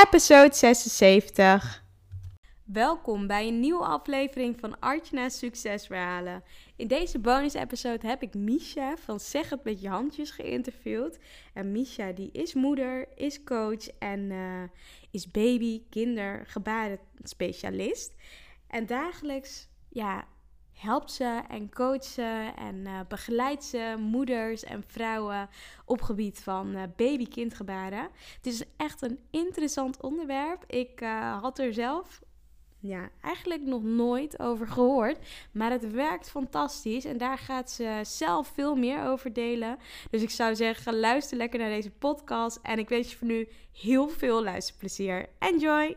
episode 76. Welkom bij een nieuwe aflevering van Artjana's Succesverhalen. In deze bonus-episode heb ik Misha van Zeg het met je handjes geïnterviewd. En Misha die is moeder, is coach en eh, is baby, kinder, specialist. En dagelijks ja, helpt ze en coacht ze en uh, begeleidt ze moeders en vrouwen op gebied van uh, baby-kindgebaren. Het is echt een interessant onderwerp. Ik uh, had er zelf ja, eigenlijk nog nooit over gehoord. Maar het werkt fantastisch. En daar gaat ze zelf veel meer over delen. Dus ik zou zeggen, luister lekker naar deze podcast. En ik wens je voor nu heel veel luisterplezier. Enjoy!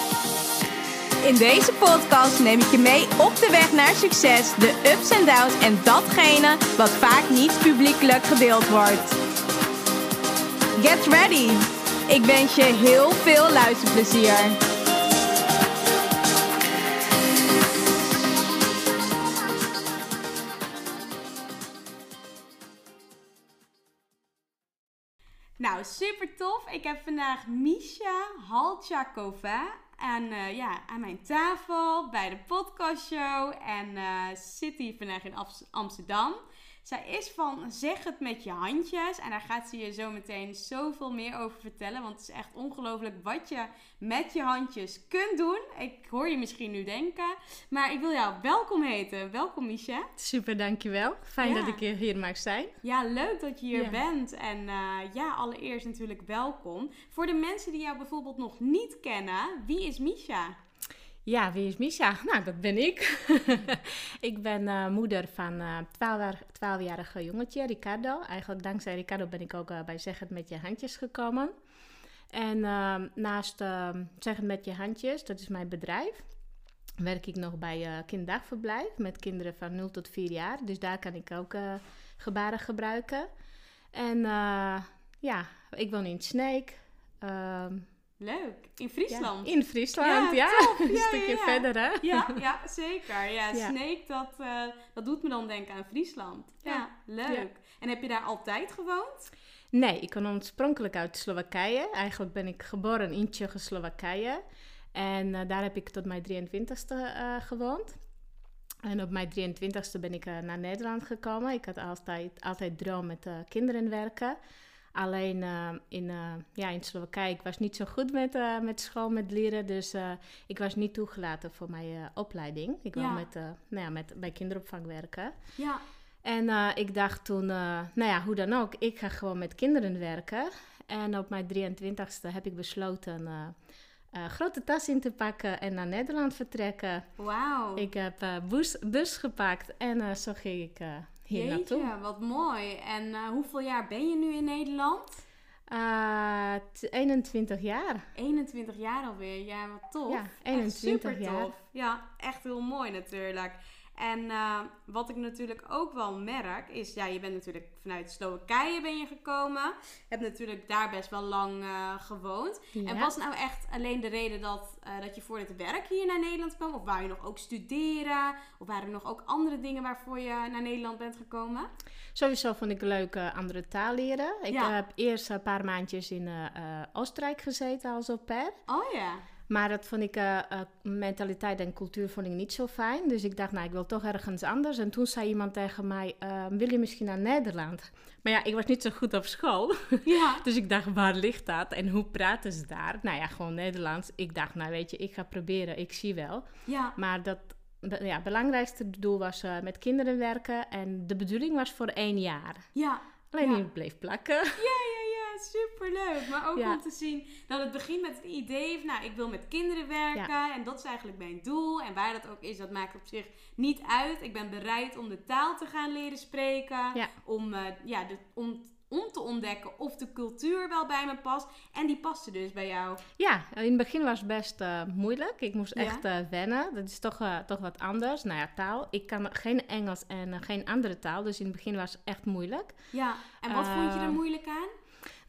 In deze podcast neem ik je mee op de weg naar succes, de ups en downs en datgene wat vaak niet publiekelijk gedeeld wordt. Get ready! Ik wens je heel veel luisterplezier. Nou, super tof. Ik heb vandaag Misha Halchakova aan, uh, ja, aan mijn tafel bij de podcastshow. En uh, zit hier vandaag in Amsterdam. Zij is van zeg het met je handjes. En daar gaat ze je zo meteen zoveel meer over vertellen. Want het is echt ongelooflijk wat je met je handjes kunt doen. Ik hoor je misschien nu denken. Maar ik wil jou welkom heten. Welkom Misha. Super, dankjewel. Fijn dat ik hier mag zijn. Ja, leuk dat je hier bent. En uh, ja, allereerst natuurlijk welkom. Voor de mensen die jou bijvoorbeeld nog niet kennen, wie is Misha? Ja, wie is Misha? Nou, dat ben ik. ik ben uh, moeder van een uh, 12-jarige jongetje, Ricardo. Eigenlijk dankzij Ricardo ben ik ook uh, bij Zeg het met je handjes gekomen. En ehm, naast ehm, Zeg het met je handjes, dat is mijn bedrijf, werk ik nog bij uh, kinderdagverblijf met kinderen van 0 tot 4 jaar. Dus daar kan ik ook gebaren gebruiken. En ja, ik woon in Sneek. Leuk. In Friesland? in Friesland, ja. een stukje verder, hè? Ja, ja zeker. Ja, Sneek, dat, uh, dat doet me dan denken aan Friesland. Ja, leuk. En heb je daar altijd gewoond? Nee, ik kom oorspronkelijk uit Slowakije. Eigenlijk ben ik geboren in Tsjechoslowakije. En uh, daar heb ik tot mijn 23ste uh, gewoond. En op mijn 23ste ben ik naar Nederland gekomen. Ik had altijd, altijd droom met kinderen werken. Alleen uh, in, uh, ja, in Slowakije, ik was niet zo goed met, uh, met school, met leren. Dus ik was niet toegelaten voor mijn opleiding. Ik wil met, nou ja, met, bij kinderopvang werken. Ja. En ik dacht toen, nou ja, hoe dan ook, ik ga gewoon met kinderen werken. En op mijn 23ste heb ik besloten grote tas in te pakken en naar Nederland vertrekken. Wauw. Ik heb bus, bus gepakt en zo ging ik hier Jeetje, naartoe. wat mooi. En uh, hoeveel jaar ben je nu in Nederland? Uh, eh, 21 jaar. 21 jaar alweer, ja, wat tof. Ja, 21 echt super jaar. Tof. Ja, echt heel mooi natuurlijk. En uh, wat ik natuurlijk ook wel merk is, ja, je bent natuurlijk vanuit Slowakije ben je gekomen. Hebt natuurlijk daar best wel lang uh, gewoond. Ja. En was nou echt alleen de reden dat, uh, dat je voor het werk hier naar Nederland kwam? Of wou je nog ook studeren? Of waren er nog ook andere dingen waarvoor je naar Nederland bent gekomen? Sowieso vond ik leuk andere taal leren. Ik ja. heb eerst een paar maandjes in Oostenrijk gezeten als au pair. Oh ja. Maar dat vond ik, uh, uh, mentaliteit en cultuur vond ik niet zo fijn. Dus ik dacht, nou, ik wil toch ergens anders. En toen zei iemand tegen mij, uh, wil je misschien naar Nederland? Maar ja, ik was niet zo goed op school. Ja. dus ik dacht, waar ligt dat? En hoe praten ze daar? Nou ja, gewoon Nederlands. Ik dacht, nou weet je, ik ga proberen. Ik zie wel. Ja. Maar dat, ja, het belangrijkste doel was met kinderen werken. En de bedoeling was voor één jaar. Ja. Alleen ja. ik bleef plakken. Ja, ja super leuk. Maar ook om te zien dat het begint met het idee van, nou, ik wil met kinderen werken. En dat is eigenlijk mijn doel. En waar dat ook is, dat maakt op zich niet uit. Ik ben bereid om de taal te gaan leren spreken. Om, uh, ja, de, om om te ontdekken of de cultuur wel bij me past. En die paste dus bij jou. Ja, in het begin was het best uh, moeilijk. Ik moest echt uh, wennen. Dat is toch, uh, toch wat anders. Nou ja, taal. Ik kan geen Engels en geen andere taal. Dus in het begin was het echt moeilijk. Ja, en wat vond je er moeilijk aan?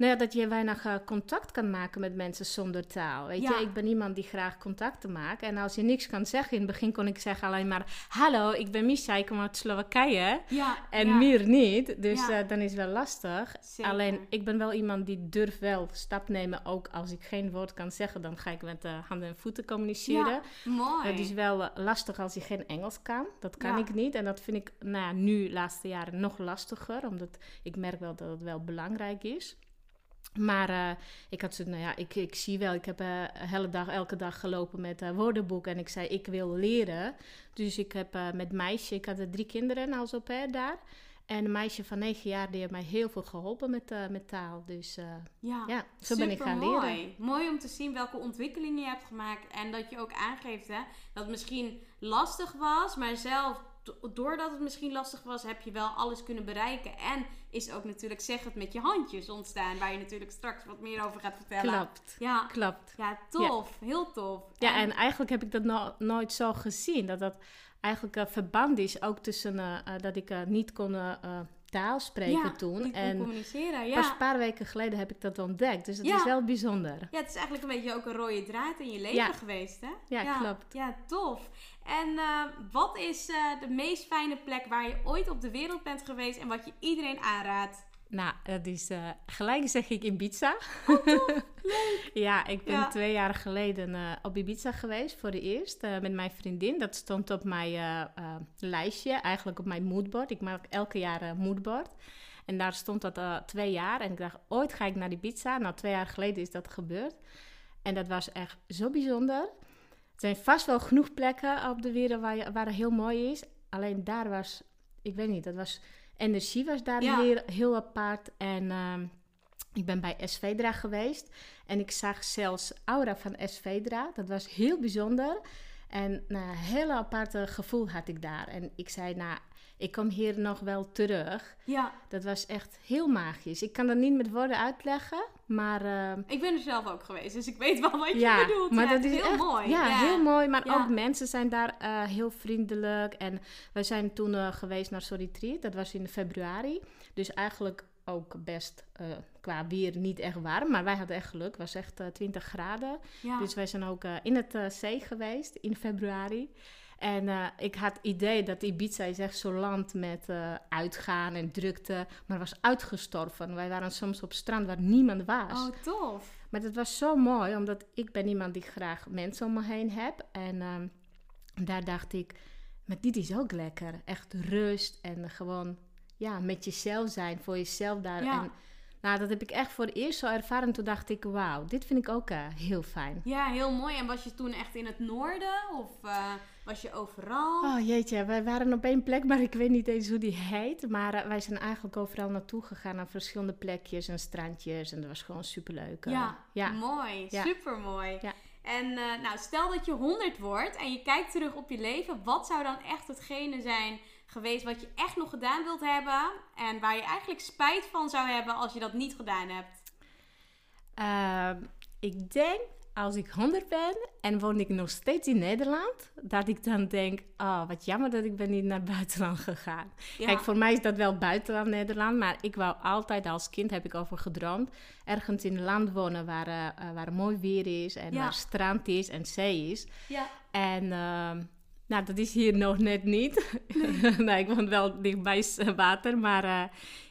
Nou ja, dat je weinig uh, contact kan maken met mensen zonder taal. Weet je, ik ben iemand die graag contacten maakt. En als je niks kan zeggen, in het begin kon ik zeggen alleen maar... Hallo, ik ben Misha, ik kom uit Slowakije. Ja, en ja. meer niet. Dus uh, dan is het wel lastig. Alleen, ik ben wel iemand die durft wel stap nemen. Ook als ik geen woord kan zeggen, dan ga ik met uh, handen en voeten communiceren. mooi. Het is wel lastig als je geen Engels kan. Dat kan ik niet. En dat vind ik nou nu, de laatste jaren, nog lastiger. Omdat ik merk wel dat het wel belangrijk is. Maar uh, ik had zo, nou ja, ik, ik zie wel, ik heb uh, hele dag, elke dag gelopen met uh, woordenboek en ik zei, ik wil leren. Dus ik heb met meisje, ik had drie kinderen als op hè, daar. En een meisje van negen jaar, die heeft mij heel veel geholpen met, met taal. Dus ja, ja, zo ben ik gaan mooi. leren. Mooi om te zien welke ontwikkelingen je hebt gemaakt. En dat je ook aangeeft hè, dat het misschien lastig was, maar zelf doordat het misschien lastig was, heb je wel alles kunnen bereiken. En is ook natuurlijk zeg het met je handjes ontstaan, waar je natuurlijk straks wat meer over gaat vertellen. Klopt. Ja, klopt. Ja, tof. Heel tof. Ja, en, eigenlijk heb ik dat nooit zo gezien. Dat dat eigenlijk een verband is ook tussen uh, dat ik niet kon taal spreken ja, toen. en communiceren, ja. Pas een paar weken geleden heb ik dat ontdekt. Dus dat is wel bijzonder. Ja, het is eigenlijk een beetje ook een rode draad in je leven geweest, hè? Ja, klopt. Ja, tof. En uh, wat is uh, de meest fijne plek waar je ooit op de wereld bent geweest en wat je iedereen aanraadt? Nou, dat is uh, gelijk zeg ik Ibiza. Oh, Leuk. ja, ik ben ja. twee jaar geleden uh, op Ibiza geweest voor de eerst uh, met mijn vriendin. Dat stond op mijn lijstje, eigenlijk op mijn moodboard. Ik maak elke jaar een moodboard. En daar stond dat twee jaar. En ik dacht, ooit ga ik naar Ibiza. Nou, twee jaar geleden is dat gebeurd. En dat was echt zo bijzonder. Er zijn vast wel genoeg plekken op de wereld waar, je, waar het heel mooi is. Alleen daar was, ik weet niet, dat was energie was daar ja. heel, heel apart. En uh, ik ben bij SVDRA geweest. En ik zag zelfs aura van SVDRA. Dat was heel bijzonder. En een heel aparte gevoel had ik daar. En ik zei, nou, ik kom hier nog wel terug. Ja. Dat was echt heel magisch. Ik kan dat niet met woorden uitleggen, maar... Uh, ik ben er zelf ook geweest, dus ik weet wel wat ja, je bedoelt. Maar ja, dat is heel echt, mooi. Ja, ja, heel mooi. Maar ook mensen zijn daar uh, heel vriendelijk. En we zijn toen uh, geweest naar Retreat. Dat was in februari. Dus eigenlijk ook best uh, qua weer niet echt warm. Maar wij hadden echt geluk. Het was echt uh, 20 graden. Ja. Dus wij zijn ook uh, in het zee geweest in februari. En uh, ik had het idee dat Ibiza is echt zo'n land met uh, uitgaan en drukte. Maar was uitgestorven. Wij waren soms op strand waar niemand was. Oh, tof. Maar het was zo mooi, omdat ik ben iemand die graag mensen om me heen heb. En um, daar dacht ik, maar dit is ook lekker. Echt rust en gewoon ja, met jezelf zijn, voor jezelf daar. Ja. En, nou, dat heb ik echt voor het eerst zo ervaren. Toen dacht ik, wauw, dit vind ik ook uh, heel fijn. Ja, heel mooi. En was je toen echt in het noorden of was je overal? Oh jeetje, wij waren op één plek, maar ik weet niet eens hoe die heet. Maar uh, wij zijn eigenlijk overal naartoe gegaan naar verschillende plekjes en strandjes. En dat was gewoon superleuk. Ja, ja, mooi. Ja. Supermooi. Ja. En nou, stel dat je 100 wordt en je kijkt terug op je leven. Wat zou dan echt hetgene zijn geweest wat je echt nog gedaan wilt hebben en waar je eigenlijk spijt van zou hebben als je dat niet gedaan hebt? Uh, ik denk als ik 100 ben en woon ik nog steeds in Nederland, dat ik dan denk, oh wat jammer dat ik ben niet naar buitenland gegaan. Ja. Kijk, voor mij is dat wel buitenland Nederland, maar ik wou altijd als kind heb ik over gedroomd ergens in een land wonen waar, uh, waar mooi weer is en ja. waar strand is en zee is. Ja. En uh, nou, dat is hier nog net niet. Nee. ik woon wel dichtbij water, maar uh,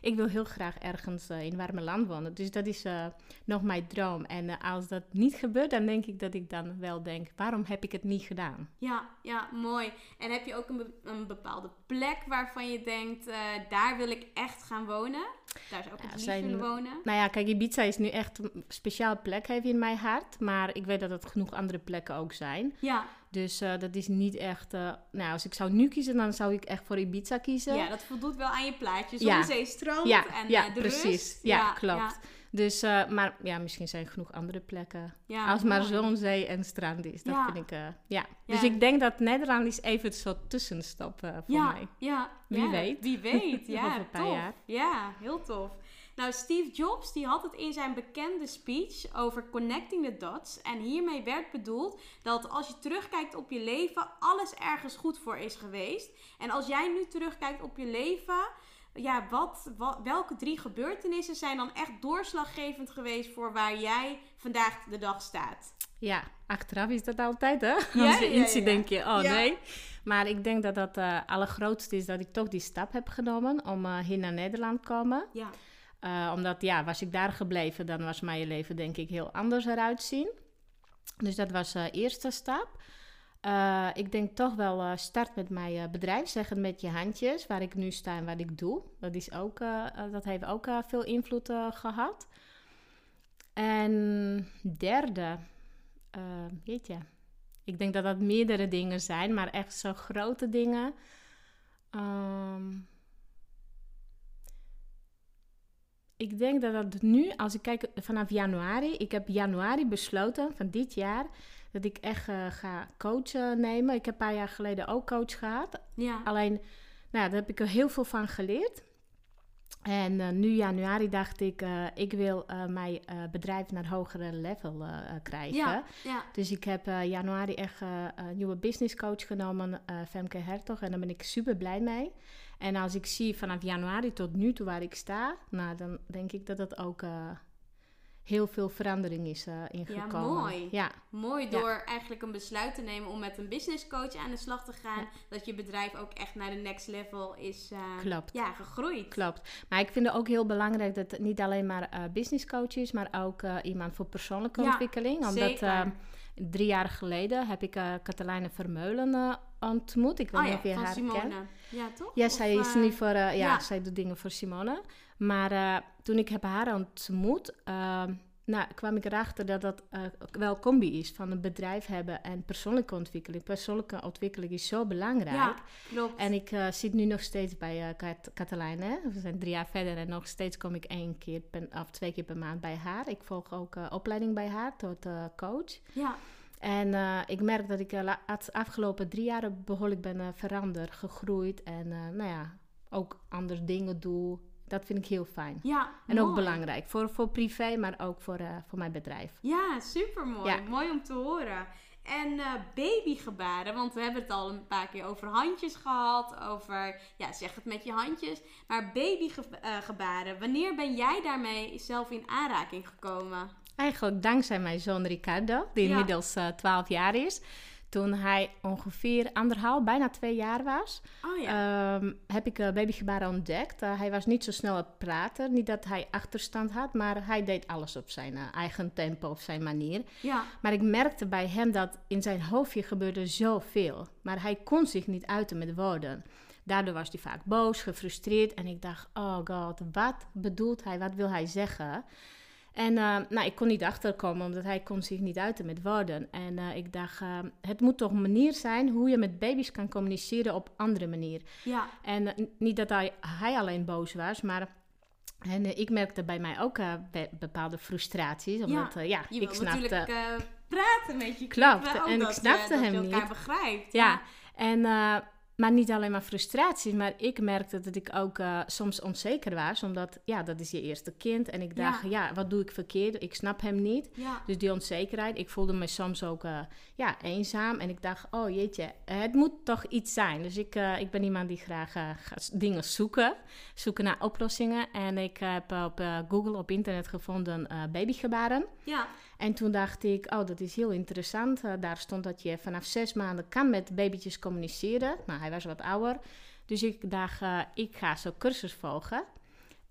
ik wil heel graag ergens uh, in warme land wonen. Dus dat is uh, nog mijn droom. En als dat niet gebeurt, dan denk ik dat ik dan wel denk, waarom heb ik het niet gedaan? Ja, ja, mooi. En heb je ook een, be een bepaalde plek waarvan je denkt, daar wil ik echt gaan wonen? Daar zou ik ja, het zijn, willen wonen? Nou ja, kijk, Ibiza is nu echt een speciaal plek heeft in mijn hart. Maar ik weet dat het genoeg andere plekken ook zijn. Ja. Dus uh, dat is niet echt... Uh, nou, als ik zou nu kiezen, dan zou ik echt voor Ibiza kiezen. Ja, dat voldoet wel aan je plaatje. Zonnezeestrand ja. en ja, uh, de precies. rust. Ja, ja klopt. Dus, maar ja, misschien zijn er genoeg andere plekken. Als maar zon, zee en strand is. Dat vind ik, ja. Dus ik denk dat Nederland is even een soort tussenstap voor mij. Ja, Wie weet. Wie weet, ja. Over een paar tof. jaar. Ja, heel tof. Nou, Steve Jobs die had het in zijn bekende speech over connecting the dots. En hiermee werd bedoeld dat als je terugkijkt op je leven, alles ergens goed voor is geweest. En als jij nu terugkijkt op je leven, ja, wat, wat, welke drie gebeurtenissen zijn dan echt doorslaggevend geweest voor waar jij vandaag de dag staat? Ja, achteraf is dat altijd, hè? Als je iets ziet, denk je, oh nee. Maar ik denk dat dat uh, allergrootste is dat ik toch die stap heb genomen om uh, hier naar Nederland te komen. Ja. Uh, omdat, ja, was ik daar gebleven, dan was mijn leven denk ik heel anders eruit zien. Dus dat was de eerste stap. ik denk toch wel start met mijn bedrijf, zeg het met je handjes, waar ik nu sta en wat ik doe. Dat, is ook, dat heeft ook veel invloed gehad. En derde, weet je, ik denk dat dat meerdere dingen zijn, maar echt zo grote dingen. Um, ik denk dat dat nu, als ik kijk vanaf januari, ik heb januari besloten van dit jaar dat ik echt uh, ga coachen nemen. Ik heb een paar jaar geleden ook coach gehad. Ja. Alleen, nou, daar heb ik er heel veel van geleerd. En uh, nu januari dacht ik, uh, ik wil uh, mijn bedrijf naar hogere level krijgen. Ja, ja. Dus ik heb januari echt een nieuwe business coach genomen, Femke Hertog. En daar ben ik super blij mee. En als ik zie vanaf januari tot nu toe waar ik sta, nou, dan denk ik dat dat ook heel veel verandering is uh, ingekomen. Ja, mooi. Ja. Mooi door eigenlijk een besluit te nemen om met een business coach aan de slag te gaan. Dat je bedrijf ook echt naar de next level is uh, Ja, gegroeid. Klopt. Maar ik vind het ook heel belangrijk dat het niet alleen maar uh, business coach is, maar ook iemand voor persoonlijke ontwikkeling. Omdat zeker. drie jaar geleden heb ik Katelijne Vermeulen ontmoet. Ik weet oh, niet of je haar Simone. kent. Ja, toch? Ja, zij is nu voor... ja, ja, zij doet dingen voor Simone. Maar uh, toen ik heb haar ontmoet, uh, nou, kwam ik erachter dat dat uh, wel combi is van een bedrijf hebben en persoonlijke ontwikkeling. Persoonlijke ontwikkeling is zo belangrijk. Ja, klopt. En ik zit nu nog steeds bij Kat. We zijn drie jaar verder en nog steeds kom ik één keer per, of twee keer per maand bij haar. Ik volg ook opleiding bij haar tot coach. Ja. En ik merk dat ik de afgelopen drie jaar behoorlijk ben veranderd, gegroeid en nou ja, ook andere dingen doe dat vind ik heel fijn. Ja, en ook belangrijk. Voor, voor privé, maar ook voor, uh, voor mijn bedrijf. Ja, super mooi. Mooi om te horen. En uh, babygebaren, want we hebben het al een paar keer over handjes gehad. Over, ja, zeg het met je handjes. Maar babygebaren, wanneer ben jij daarmee zelf in aanraking gekomen? Eigenlijk dankzij mijn zoon Ricardo, die inmiddels uh, eh, 12 jaar is. Toen hij ongeveer anderhalf, bijna twee jaar was, oh ja. um, heb ik babygebaren ontdekt. Uh, hij was niet zo snel het praten. Niet dat hij achterstand had, maar hij deed alles op zijn uh, eigen tempo, op zijn manier. Ja. Maar ik merkte bij hem dat in zijn hoofdje gebeurde zoveel. Maar hij kon zich niet uiten met woorden. Daardoor was hij vaak boos, gefrustreerd. En ik dacht, oh god, wat bedoelt hij? Wat wil hij zeggen? En uh, nou, ik kon niet achterkomen, omdat hij kon zich niet uiten met woorden. En uh, ik dacht, uh, het moet toch een manier zijn hoe je met baby's kan communiceren op andere manier. Ja. En niet dat hij, hij alleen boos was, maar en, ik merkte bij mij ook bepaalde frustraties. Omdat, ja, ja je ik snapte... natuurlijk praten met je Klopt, en ik snapte hem niet. Dat je elkaar begrijpt. Ja, ja. en maar niet alleen maar frustraties, maar ik merkte dat ik ook uh, soms onzeker was. Omdat, ja, dat is je eerste kind. En ik dacht, ja, wat doe ik verkeerd? Ik snap hem niet. Ja. Dus die onzekerheid. Ik voelde me soms ook uh, ja, eenzaam. En ik dacht, oh jeetje, het moet toch iets zijn. Dus ik, uh, ik ben iemand die graag gaat dingen zoeken. Zoeken naar oplossingen. En ik heb op Google, op internet gevonden babygebaren. Ja. En toen dacht ik, oh, dat is heel interessant. Uh, daar stond dat je vanaf zes maanden kan met babytjes communiceren. Nou, hij was wat ouder. Dus ik dacht, uh, ik ga zo cursus volgen.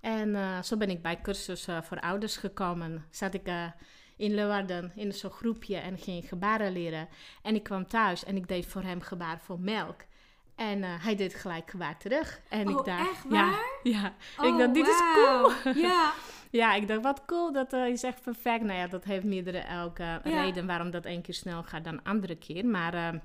En uh, zo ben ik bij cursus voor ouders gekomen. Zat ik in Leeuwarden in zo'n groepje en ging gebaren leren. En ik kwam thuis en ik deed voor hem gebaar voor melk. En hij deed gelijk gebaar terug. En oh, ik dacht, echt waar? Ja, ja. Oh, ik dacht, dit wow. is cool. Ja. Ja, ik dacht, wat cool, dat uh, is echt perfect. Nou ja, dat heeft meerdere elke ja. reden waarom dat één keer snel gaat dan andere keer. Maar uh,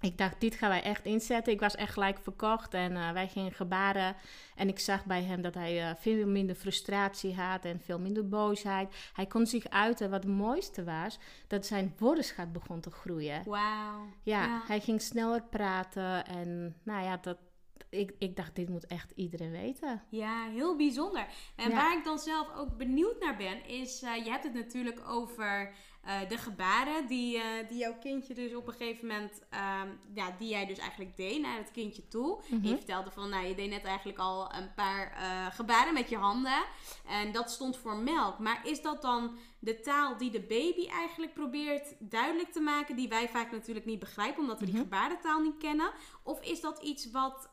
ik dacht, dit gaan wij echt inzetten. Ik was echt gelijk verkocht en uh, wij gingen gebaren. En ik zag bij hem dat hij veel minder frustratie had en veel minder boosheid. Hij kon zich uiten. Wat het mooiste was, dat zijn woordenschat begon te groeien. Wauw. Ja, ja, hij ging sneller praten en nou ja, dat ik, ik dacht, dit moet echt iedereen weten. Ja, heel bijzonder. En waar ik dan zelf ook benieuwd naar ben, is, uh, je hebt het natuurlijk over uh, de gebaren die, uh, die jouw kindje dus op een gegeven moment, um, ja, die jij dus eigenlijk deed naar het kindje toe. Mm -hmm. Je vertelde van, nou, je deed net eigenlijk al een paar uh, gebaren met je handen. En dat stond voor melk. Maar is dat dan de taal die de baby eigenlijk probeert duidelijk te maken, die wij vaak natuurlijk niet begrijpen, omdat we die -hmm. gebarentaal niet kennen? Of is dat iets wat,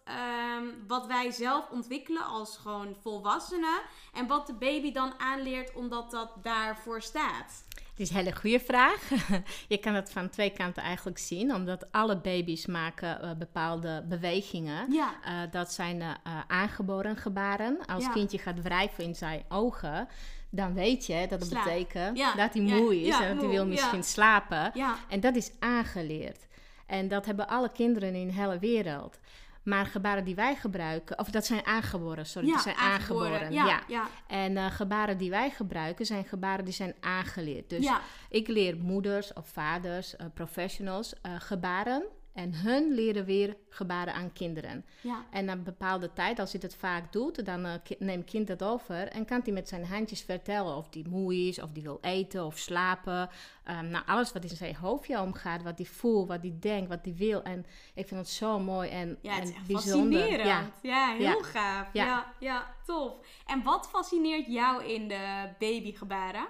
um, wat wij zelf ontwikkelen als gewoon volwassenen en wat de baby dan aanleert omdat dat daarvoor staat? Het is een hele goede vraag. Je kan het van twee kanten eigenlijk zien, omdat alle baby's maken uh, bepaalde bewegingen. Ja. Uh, dat zijn uh, aangeboren gebaren. Als ja. kindje gaat wrijven in zijn ogen, dan weet je dat dat betekent ja. dat hij moe is en dat hij wil misschien slapen. En dat is aangeleerd. En dat hebben alle kinderen in de hele wereld. Maar gebaren die wij gebruiken, of dat zijn aangeboren, sorry, ja, dat zijn aangeboren. aangeboren. Ja. En uh, gebaren die wij gebruiken zijn gebaren die zijn aangeleerd. Dus ik leer moeders of vaders, uh, professionals, uh, gebaren. En hun leren weer gebaren aan kinderen. Ja. En na een bepaalde tijd, als hij het vaak doet, dan uh, neemt kind dat over en kan hij met zijn handjes vertellen of hij moe is, of hij wil eten of slapen. Um, nou, alles wat in zijn hoofdje omgaat, wat hij voelt, wat hij denkt, wat hij wil. En ik vind het zo mooi en, ja, het en is bijzonder. Ja. ja, heel gaaf. Ja. ja. Ja, tof. En wat fascineert jou in de babygebaren?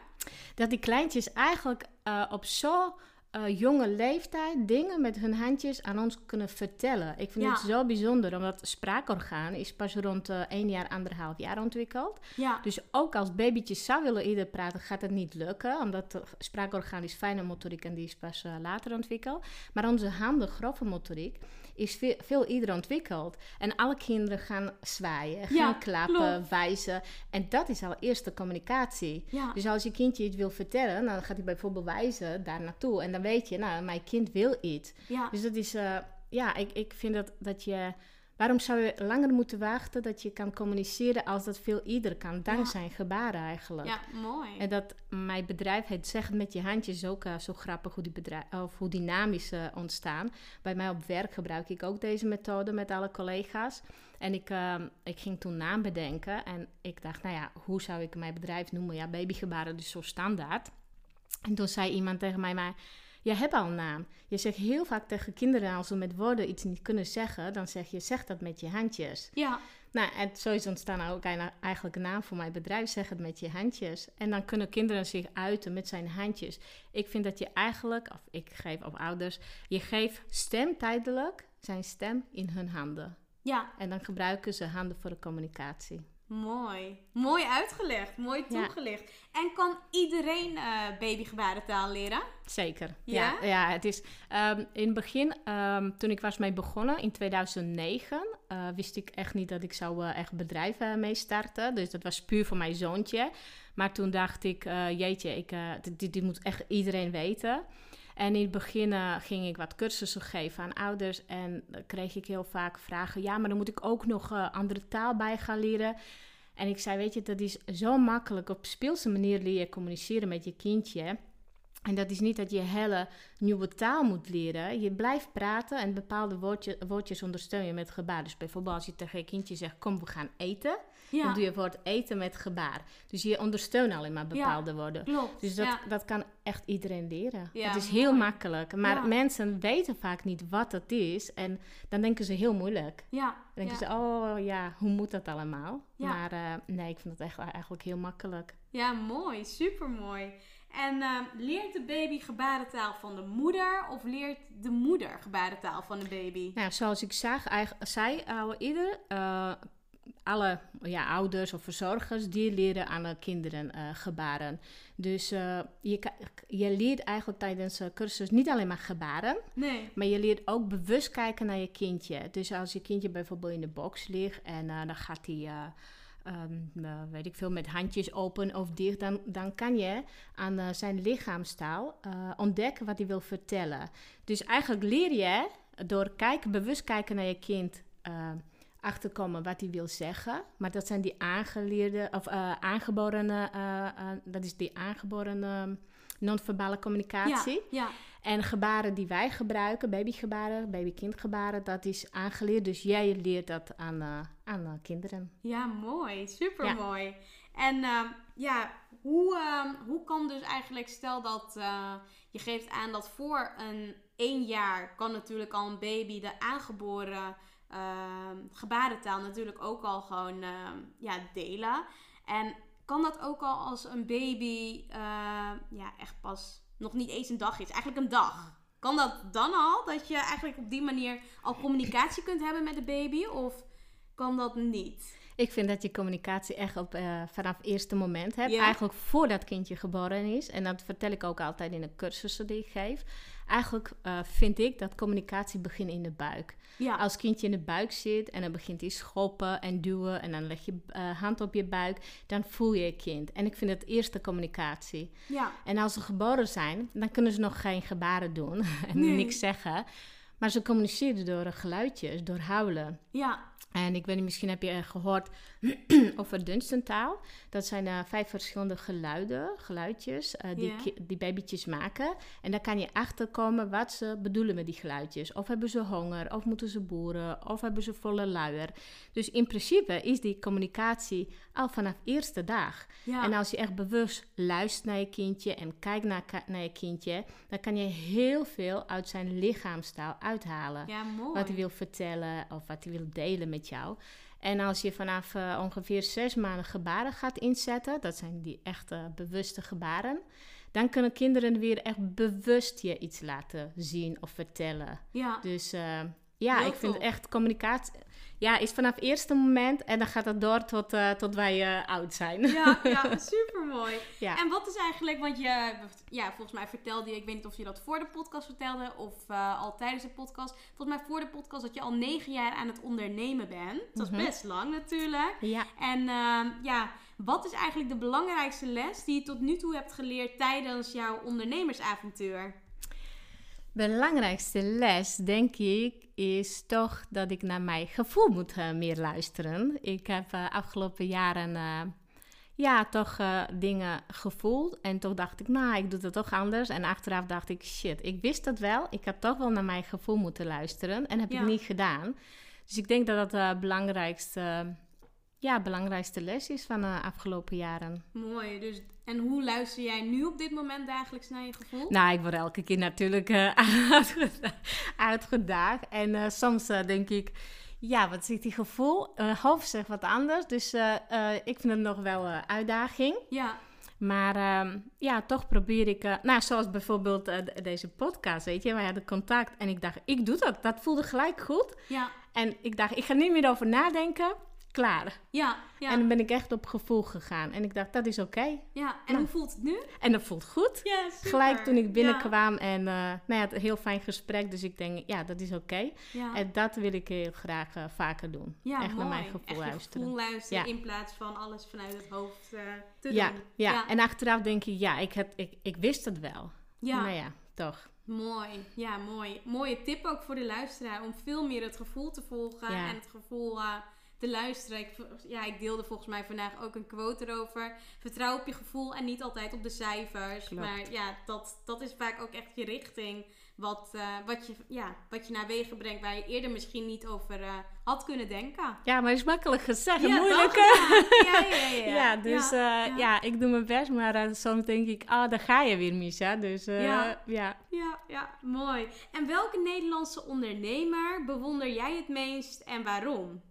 Dat die kleintjes eigenlijk uh, op zo uh, jonge leeftijd dingen met hun handjes aan ons kunnen vertellen. Ik vind Ja. het zo bijzonder, omdat het spraakorgaan is pas rond uh, 1 jaar, anderhalf jaar ontwikkeld. Ja, Dus ook als babytje zou willen eerder praten, gaat het niet lukken. Omdat het spraakorgaan is fijne motoriek en die is pas uh, later ontwikkeld. Maar onze handen, grove motoriek, is veel, veel eerder ontwikkeld. En alle kinderen gaan zwaaien, gaan Ja, klappen, klopt. wijzen. En dat is al eerste communicatie. ja. Dus als je kindje iets wil vertellen, dan gaat hij bijvoorbeeld wijzen daar naartoe. En dan weet je, nou, mijn kind wil iets. ja. Dus dat is, eh, ja, ik, ik vind dat, dat je... Waarom zou je langer moeten wachten dat je kan communiceren als dat veel ieder kan? Dankzij gebaren eigenlijk. ja, mooi. En dat mijn bedrijf, het zegt met je handjes ook uh, zo grappig hoe die, bedrijf, of hoe dynamisch uh, ontstaan. Bij mij op werk gebruik ik ook deze methode met alle collega's. En ik, uh, ik ging toen naam bedenken en ik dacht, nou ja, hoe zou ik mijn bedrijf noemen? Ja, babygebaren, dus zo standaard. En toen zei iemand tegen mij, maar je hebt al een naam. Je zegt heel vaak tegen kinderen als ze met woorden iets niet kunnen zeggen, dan zeg je, zeg dat met je handjes. Ja, Nou, en zo is ontstaan ook eigenlijk een naam voor mijn bedrijf, zeg het met je handjes. En dan kunnen kinderen zich uiten met zijn handjes. Ik vind dat je eigenlijk, of ik geef op ouders, je geeft stem tijdelijk zijn stem in hun handen. ja, En dan gebruiken ze handen voor de communicatie. Mooi. Mooi uitgelegd, mooi Ja. toegelicht. En kan iedereen eh babygebarentaal leren? Zeker. Ja? Ja, ja het is ehm, in het begin, ehm, toen ik was mee begonnen in 2009, eh, wist ik echt niet dat ik zou eh, echt bedrijven mee starten. Dus dat was puur voor mijn zoontje. Maar toen dacht ik, jeetje, ik, dit moet echt iedereen weten. En in het begin eh, ging ik wat cursussen geven aan ouders. En dan kreeg ik heel vaak vragen: ja, maar dan moet ik ook nog eh, andere taal bij gaan leren. En ik zei: Weet je, dat is zo makkelijk. Op speelse manier leer je communiceren met je kindje. En dat is niet dat je hele nieuwe taal moet leren. Je blijft praten en bepaalde woordje, woordjes ondersteun je met gebaar. Dus bijvoorbeeld als je tegen je kindje zegt: Kom, we gaan eten. Dan Ja, doe je woord eten met gebaar. Dus je ondersteunt alleen maar bepaalde woorden. klopt. Dus dat, ja. dat kan echt iedereen leren. Ja, het is heel makkelijk. Maar mensen weten vaak niet wat het is. En dan denken ze heel moeilijk. ja, Dan denken ja. ze, oh ja, hoe moet dat allemaal? Ja. Maar eh, nee, ik vind het echt, eigenlijk heel makkelijk. Ja, mooi. Super mooi. En eh, leert de baby gebarentaal van de moeder of leert de moeder gebarentaal van de baby? Nou, zoals ik zag, zei al eerder, eh, alle ja, ouders of verzorgers, die leren aan de kinderen eh, gebaren. Dus eh, je, je leert eigenlijk tijdens de cursus niet alleen maar gebaren, Nee. Maar je leert ook bewust kijken naar je kindje. Dus als je kindje bijvoorbeeld in de box ligt en eh, dan gaat hij, eh, ehm, eh, weet ik veel, met handjes open of dicht, dan, dan kan je aan eh, zijn lichaamstaal eh, ontdekken wat hij wil vertellen. Dus eigenlijk leer je door kijken, bewust kijken naar je kind. Eh, achterkomen wat hij wil zeggen. Maar dat zijn die aangeleerde, of uh, aangeboren, dat is die aangeboren non-verbale communicatie. Ja, ja. En gebaren die wij gebruiken, babygebaren, baby-kindgebaren, dat is aangeleerd. Dus jij leert dat aan, aan kinderen. Ja, mooi. Super mooi. En ehm, ja, hoe, ehm, hoe kan dus eigenlijk, stel dat je geeft aan dat voor een één jaar kan natuurlijk al een baby de aangeboren uh, gebarentaal natuurlijk ook al gewoon ja, delen. En kan dat ook al als een baby ja, echt pas nog niet eens een dag is, eigenlijk een dag? Kan dat dan al? Dat je eigenlijk op die manier al communicatie kunt hebben met de baby? Of kan dat niet? Ik vind dat je communicatie echt op, uh, vanaf het eerste moment hebt. Eigenlijk voordat kindje geboren is. En dat vertel ik ook altijd in de cursussen die ik geef. Eigenlijk uh, vind ik dat communicatie begint in de buik. Ja. Als kindje in de buik zit en dan begint hij schoppen en duwen... en dan leg je uh, hand op je buik, dan voel je je kind. En ik vind het eerste communicatie. Ja. En als ze geboren zijn, dan kunnen ze nog geen gebaren doen en nee. niks zeggen... Maar ze communiceren door geluidjes, door huilen. Ja. En ik weet niet, misschien heb je gehoord over dunstentaal. Dat zijn uh, vijf verschillende geluiden, geluidjes uh, die, yeah. die babytjes maken. En daar kan je achterkomen wat ze bedoelen met die geluidjes. Of hebben ze honger, of moeten ze boeren, of hebben ze volle luier. Dus in principe is die communicatie al vanaf eerste dag. Ja. En als je echt bewust luistert naar je kindje en kijkt naar, naar je kindje, dan kan je heel veel uit zijn lichaamstaal uithalen. Ja, mooi. Wat hij wil vertellen of wat hij wil delen met jou. En als je vanaf uh, ongeveer zes maanden gebaren gaat inzetten, dat zijn die echte bewuste gebaren, dan kunnen kinderen weer echt bewust je iets laten zien of vertellen. Ja. Dus uh, ja, Heel ik vind echt communicatie ja, is vanaf het eerste moment en dan gaat het door tot, uh, tot wij uh, oud zijn. Ja, ja super mooi. Ja. En wat is eigenlijk, want je, ja, volgens mij vertelde je, ik weet niet of je dat voor de podcast vertelde of uh, al tijdens de podcast. Volgens mij voor de podcast dat je al negen jaar aan het ondernemen bent. Dat is mm -hmm. best lang natuurlijk. Ja. En ja, wat is eigenlijk de belangrijkste les die je tot nu toe hebt geleerd tijdens jouw ondernemersavontuur? belangrijkste les, denk ik, is toch dat ik naar mijn gevoel moet uh, meer luisteren. Ik heb uh, afgelopen jaren uh, ja, toch dingen gevoeld. En toch dacht ik, nou, ik doe het toch anders. En achteraf dacht ik, shit, ik wist dat wel. Ik had toch wel naar mijn gevoel moeten luisteren. En heb ja. ik niet gedaan. Dus ik denk dat dat het belangrijkste, ja, belangrijkste les is van de afgelopen jaren. Mooi, dus en hoe luister jij nu op dit moment dagelijks naar je gevoel? Nou, ik word elke keer natuurlijk uh, uitgedaagd. En uh, soms uh, denk ik, ja, wat zit die gevoel? hoofd zegt wat anders. Dus ik vind het nog wel een uitdaging. Ja. Maar uh, ja, toch probeer ik, uh, nou zoals bijvoorbeeld uh, deze podcast, weet je, wij hadden contact en ik dacht, ik doe dat. Dat voelde gelijk goed. Ja. En ik dacht, ik ga niet meer over nadenken klaar. Ja, ja. En dan ben ik echt op gevoel gegaan. En ik dacht, dat is oké. Okay. Ja, en nou. hoe voelt het nu? En dat voelt goed. Ja, super. Gelijk toen ik binnenkwam ja. en uh, nou ja, het een heel fijn gesprek. Dus ik denk, ja, dat is oké. Okay. Ja. En dat wil ik heel graag uh, vaker doen. Ja, echt mooi. naar mijn gevoel echt luisteren. gevoel luisteren in plaats van alles vanuit het hoofd uh, te ja, doen. Ja. en achteraf denk ik, ja, ik, heb, ik, ik wist het wel. Ja. Maar ja, toch. Mooi, ja, mooi. Mooie tip ook voor de luisteraar om veel meer het gevoel te volgen en het gevoel te luisteren. Ik, ja, ik deelde volgens mij vandaag ook een quote erover. Vertrouw op je gevoel en niet altijd op de cijfers. Klopt. Maar ja, dat, dat is vaak ook echt je richting. Wat, uh, wat, je, ja, wat je naar wegen brengt waar je eerder misschien niet over uh, had kunnen denken. Ja, maar het is makkelijk gezegd ja, moeilijk. Ja, ja, ja, ja. ja, dus ja, uh, ja. ik doe mijn best, maar soms denk ik, ah, oh, daar ga je weer, Misha. Dus ja. Ja, ja, mooi. En welke Nederlandse ondernemer bewonder jij het meest en waarom?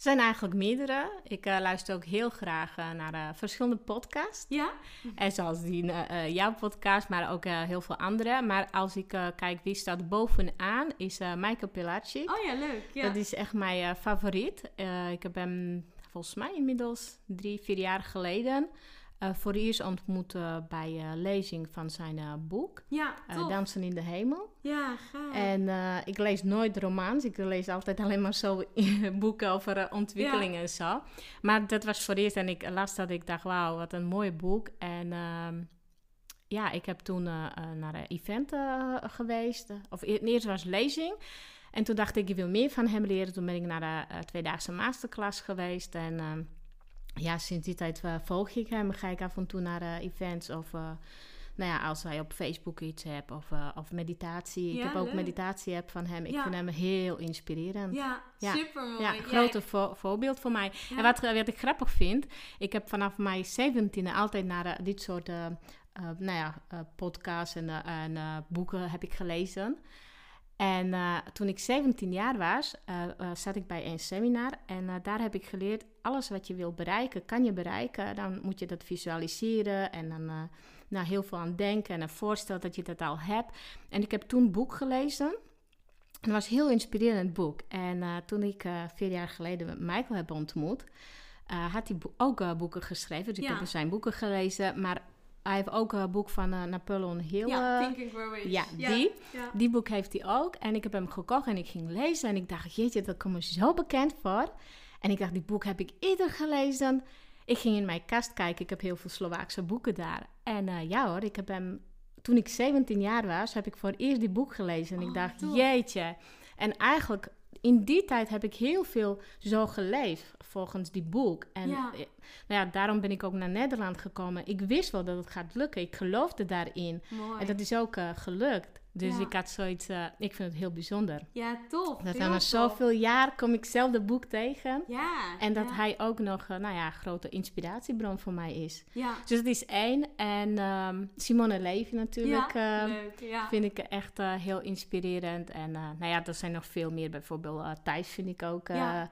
Er zijn eigenlijk meerdere. Ik uh, luister ook heel graag uh, naar uh, verschillende podcasts. Ja? En zoals die, jouw podcast, maar ook heel veel andere. Maar als ik kijk wie staat bovenaan, is Michael Pilarci. Oh ja, leuk. Ja. Dat is echt mijn favoriet. ik heb hem volgens mij inmiddels drie, vier jaar geleden... Uh, voor eerst ontmoet uh, bij lezing van zijn boek. Ja, Dansen in de Hemel. Ja, gaaf. En ik lees nooit romans. Ik lees altijd alleen maar zo boeken over ontwikkeling ja. en zo. Maar dat was voor eerst en ik las dat ik dacht, wauw, wat een mooi boek. En ehm, ja, ik heb toen naar een event geweest. Of eerst was lezing. En toen dacht ik, ik wil meer van hem leren. Toen ben ik naar de uh, tweedaagse masterclass geweest. En ehm, ja, sinds die tijd uh, volg ik hem. Ga ik af en toe naar events of nou ja, als hij op Facebook iets hebt of, of meditatie. ik heb ook meditatie-app van hem. Ik vind hem heel inspirerend. Ja, ja. super mooi. Ja, grote voorbeeld voor mij. En wat, wat ik grappig vind, ik heb vanaf mijn 17e altijd naar dit soort nou ja, podcasts en, en boeken heb ik gelezen. En toen ik 17 jaar was, zat ik bij een seminar en daar heb ik geleerd: alles wat je wil bereiken, kan je bereiken. Dan moet je dat visualiseren en dan nou, heel veel aan denken en een voorstel dat je dat al hebt. En ik heb toen een boek gelezen. Het was een heel inspirerend boek. En uh, toen ik uh, vier jaar geleden Michael heb ontmoet, uh, had hij ook boeken geschreven. Dus ik heb zijn boeken gelezen. Maar hij heeft ook een boek van Napoleon Hill. Ja, Think and Grow Rich. Ja, die. Die boek heeft hij ook. En ik heb hem gekocht en ik ging lezen. En ik dacht, jeetje, dat komt me zo bekend voor. En ik dacht, die boek heb ik eerder gelezen. Ik ging in mijn kast kijken. Ik heb heel veel Slovaakse boeken daar. En uh, ja hoor, ik heb hem... Toen ik 17 jaar was, heb ik voor het eerst die boek gelezen. En ik oh, dacht, jeetje. En eigenlijk in die tijd heb ik heel veel zo geleefd volgens die boek. En ja. Eh, nou ja, daarom ben ik ook naar Nederland gekomen. Ik wist wel dat het gaat lukken. Ik geloofde daarin. Mooi. En dat is ook uh, gelukt. Dus ik had zoiets, uh, ik vind het heel bijzonder. Ja, tof. Dat na zoveel jaar kom ik zelf de boek tegen. Ja. En dat hij ook nog, uh, nou ja, grote inspiratiebron voor mij is. Ja. Dus dat is één. En um, Simone Levy natuurlijk. Ja, uh, leuk. Ja. Vind ik echt heel inspirerend. En nou ja, er zijn nog veel meer. Bijvoorbeeld Thijs vind ik ook... Ja.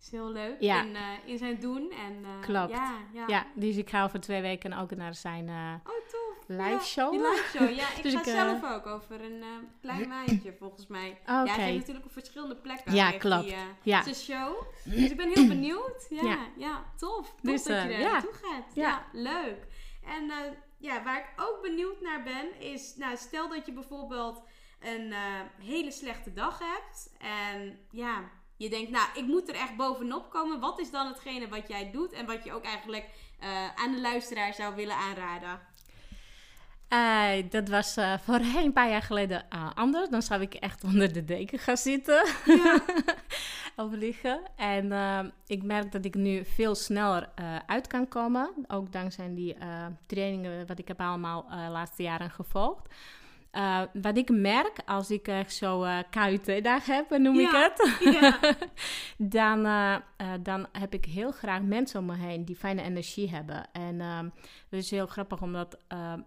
Is heel leuk ja. in, in zijn doen. En, Klopt. Ja, ja. ja, dus ik ga over twee weken ook naar zijn oh, tof live show. Ja, live show. Ja, ik dus ga ik, zelf uh... ook over een uh, klein maandje volgens mij. Okay. Ja, hij natuurlijk op verschillende plekken. Ja, klopt. Die, uh, ja. Zijn show. Dus ik ben heel benieuwd. Ja, ja. ja tof. Tof dus, dat je er naartoe gaat. Ja. leuk. En ja, waar ik ook benieuwd naar ben is, nou, stel dat je bijvoorbeeld een hele slechte dag hebt en ja, je denkt, nou, ik moet er echt bovenop komen. Wat is dan hetgene wat jij doet en wat je ook eigenlijk aan de luisteraar zou willen aanraden? Uh, dat was uh, voorheen een paar jaar geleden uh, anders. Dan zou ik echt onder de deken gaan zitten. Ja. of liggen. En ik merk dat ik nu veel sneller uit kan komen. Ook dankzij die trainingen wat ik heb allemaal de laatste jaren gevolgd. Uh, wat ik merk als ik echt zo uh, KUT-dag heb, noem ik het, ja. dan, uh, dan heb ik heel graag mensen om me heen die fijne energie hebben. En het is heel grappig omdat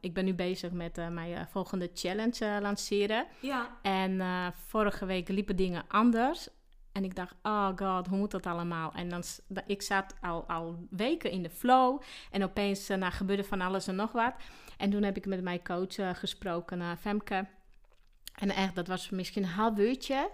ik ben nu bezig met mijn volgende challenge lanceren. Ja. En vorige week liepen dingen anders. En ik dacht, oh god, hoe moet dat allemaal? En dan, ik zat al, al weken in de flow. En opeens nou, gebeurde van alles en nog wat. En toen heb ik met mijn coach uh, gesproken, Femke. En echt, dat was misschien een half uurtje.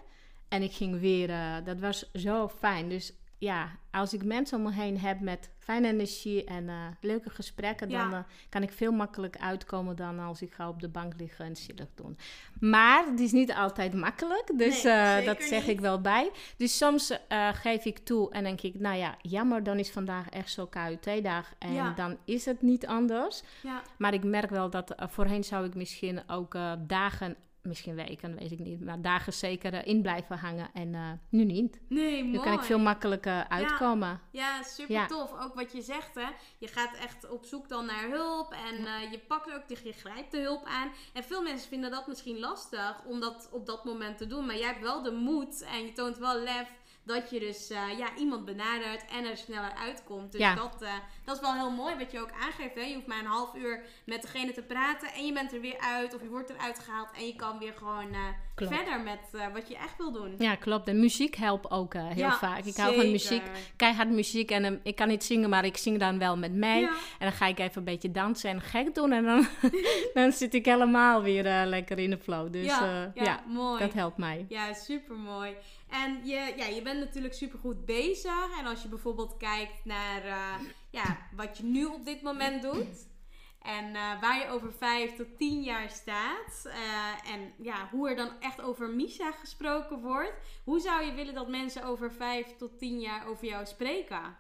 En ik ging weer, dat was zo fijn. Dus ja, als ik mensen om me heen heb met fijne energie en uh, leuke gesprekken, dan uh, kan ik veel makkelijker uitkomen dan als ik ga op de bank liggen en zielig doen. Maar het is niet altijd makkelijk, dus nee, uh, dat zeg niet. ik wel bij. Dus soms geef ik toe en denk ik, nou ja, jammer, dan is vandaag echt zo KUT-dag en ja. dan is het niet anders. Ja. Maar ik merk wel dat voorheen zou ik misschien ook dagen misschien weken, weet ik niet, maar dagen zeker uh, in blijven hangen. En uh, nu niet. Nee, mooi. Nu kan ik veel makkelijker uitkomen. Ja, ja super ja. tof. Ook wat je zegt, hè. Je gaat echt op zoek dan naar hulp. En ja. uh, je pakt ook, je grijpt de hulp aan. En veel mensen vinden dat misschien lastig om dat op dat moment te doen. Maar jij hebt wel de moed en je toont wel lef dat je dus uh, ja, iemand benadert en er sneller uitkomt. Dus ja. dat, uh, dat is wel heel mooi wat je ook aangeeft. Hè? Je hoeft maar een half uur met degene te praten en je bent er weer uit of je wordt eruit gehaald en je kan weer gewoon uh, verder met wat je echt wil doen. Ja, klopt. En muziek helpt ook heel ja, vaak. Ik zeker. hou van muziek, keihard muziek en ik kan niet zingen, maar ik zing dan wel met mij. Ja. En dan ga ik even een beetje dansen en gek doen en dan, dan zit ik helemaal weer lekker in de flow. Dus ja, ja, mooi. dat helpt mij. Ja, super mooi. En je, ja, je bent natuurlijk super goed bezig. En als je bijvoorbeeld kijkt naar uh, ja, wat je nu op dit moment doet. En uh, waar je over vijf tot tien jaar staat. Uh, en ja, hoe er dan echt over Misha gesproken wordt. Hoe zou je willen dat mensen over vijf tot tien jaar over jou spreken?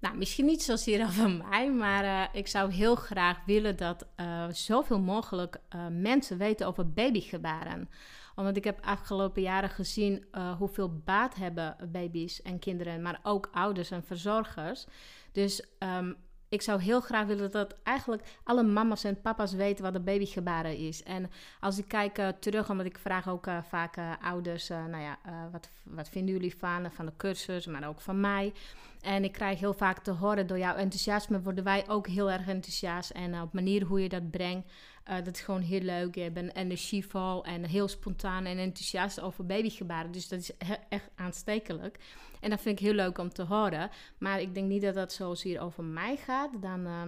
Nou, misschien niet zozeer over mij, maar ik zou heel graag willen dat zoveel mogelijk mensen weten over babygebaren Omdat ik heb afgelopen jaren gezien uh, hoeveel baat hebben baby's en kinderen, maar ook ouders en verzorgers. Dus um, ik zou heel graag willen dat eigenlijk alle mama's en papa's weten wat een babygebaren is. En als ik kijk uh, terug, omdat ik vraag ook uh, vaak ouders, nou ja, wat, wat vinden jullie van, van de cursus, maar ook van mij. En ik krijg heel vaak te horen, door jouw enthousiasme worden wij ook heel erg enthousiast. En op manier hoe je dat brengt, dat is gewoon heel leuk. Je bent energievol en heel spontaan en enthousiast over babygebaren. Dus dat is echt aanstekelijk. En dat vind ik heel leuk om te horen. Maar ik denk niet dat dat zozeer over mij gaat dan, uh,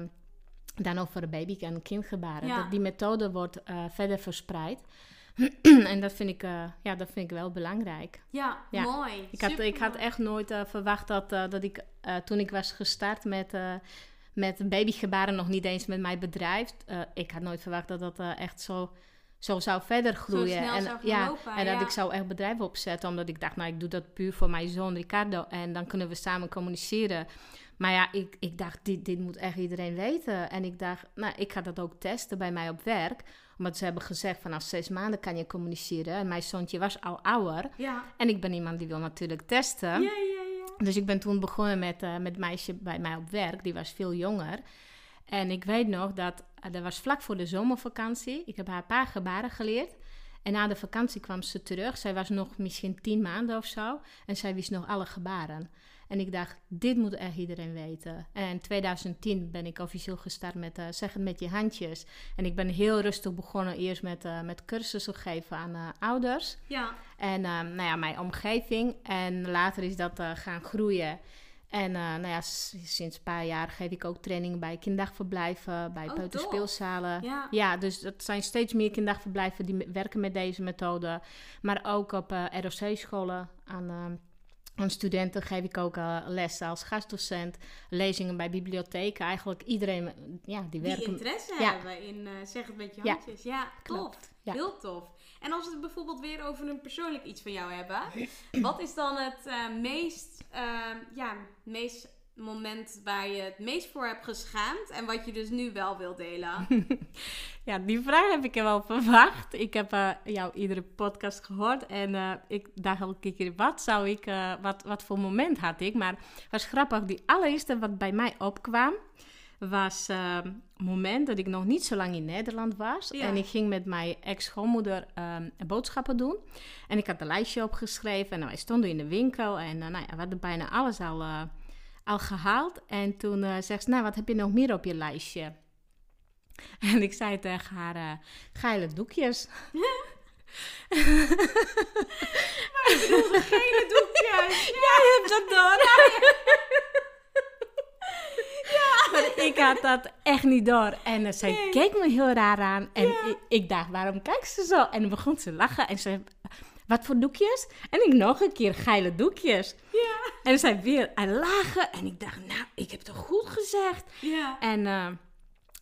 dan over een baby en kindgebaren. Dat die methode wordt uh, verder verspreid. en dat vind, ik, uh, ja, dat vind ik wel belangrijk. Ja, ja. mooi. Ik had, ik had echt nooit verwacht dat, dat ik toen ik was gestart met met babygebaren, nog niet eens met mijn bedrijf. Uh, ik had nooit verwacht dat dat uh, echt zo zo zou verder groeien. en, zou ja, en dat ik zou echt bedrijf opzetten, omdat ik dacht, nou, ik doe dat puur voor mijn zoon Ricardo en dan kunnen we samen communiceren. Maar ja, ik, ik dacht, dit, dit moet echt iedereen weten. En ik dacht, nou, ik ga dat ook testen bij mij op werk. Omdat ze hebben gezegd, vanaf zes maanden kan je communiceren. En mijn zoontje was al ouder. Ja. En ik ben iemand die wil natuurlijk testen. Ja, ja, ja. Dus ik ben toen begonnen met, uh, met meisje bij mij op werk. Die was veel jonger. En ik weet nog dat eh, dat was vlak voor de zomervakantie. Ik heb haar een paar gebaren geleerd. En na de vakantie kwam ze terug. Zij was nog misschien tien maanden of zo. En zij wist nog alle gebaren. En ik dacht, dit moet echt iedereen weten. En in 2010 ben ik officieel gestart met uh, Zeg het met je handjes. En ik ben heel rustig begonnen eerst met, uh, met cursussen geven aan uh, ouders. Ja. En nou ja, mijn omgeving. En later is dat gaan groeien. En nou ja, sinds een paar jaar geef ik ook training bij kinderdagverblijven, bij oh, peuterspeelzalen. Ja. ja. dus dat zijn steeds meer kinderdagverblijven die werken met deze methode. Maar ook op ROC-scholen aan, aan studenten geef ik ook lessen als gastdocent. Lezingen bij bibliotheken. Eigenlijk iedereen ja, die werken... Die interesse hebben in zeg het met je handjes. Ja, ja tof. Heel tof. En als we het bijvoorbeeld weer over een persoonlijk iets van jou hebben. Wat is dan het uh, meest, uh, ja, meest moment waar je het meest voor hebt geschaamd en wat je dus nu wel wil delen? ja, die vraag heb ik wel verwacht. Ik heb uh, jou iedere podcast gehoord en ik dacht elke keer, wat zou ik, wat, wat voor moment had ik? Maar het was grappig, die allereerste wat bij mij opkwam, was een moment dat ik nog niet zo lang in Nederland was. En ik ging met mijn ex-schoonmoeder boodschappen doen. En ik had een lijstje opgeschreven. En wij stonden in de winkel. En nou ja, we hadden bijna alles al, al gehaald. En toen uh, zegt ze, nou, wat heb je nog meer op je lijstje? En ik zei tegen haar, geile doekjes. maar ik bedoelde gele doekjes. Jij hebt dat door. Maar ik had dat echt niet door. En uh, zij nee. keek me heel raar aan. En ja. ik, ik, dacht, waarom kijkt ze zo? En dan begon ze lachen. En ze wat voor doekjes? En ik nog een keer geile doekjes. Ja. En zij weer aan lachen. En ik dacht, nou, ik heb toch goed gezegd? Ja. En uh,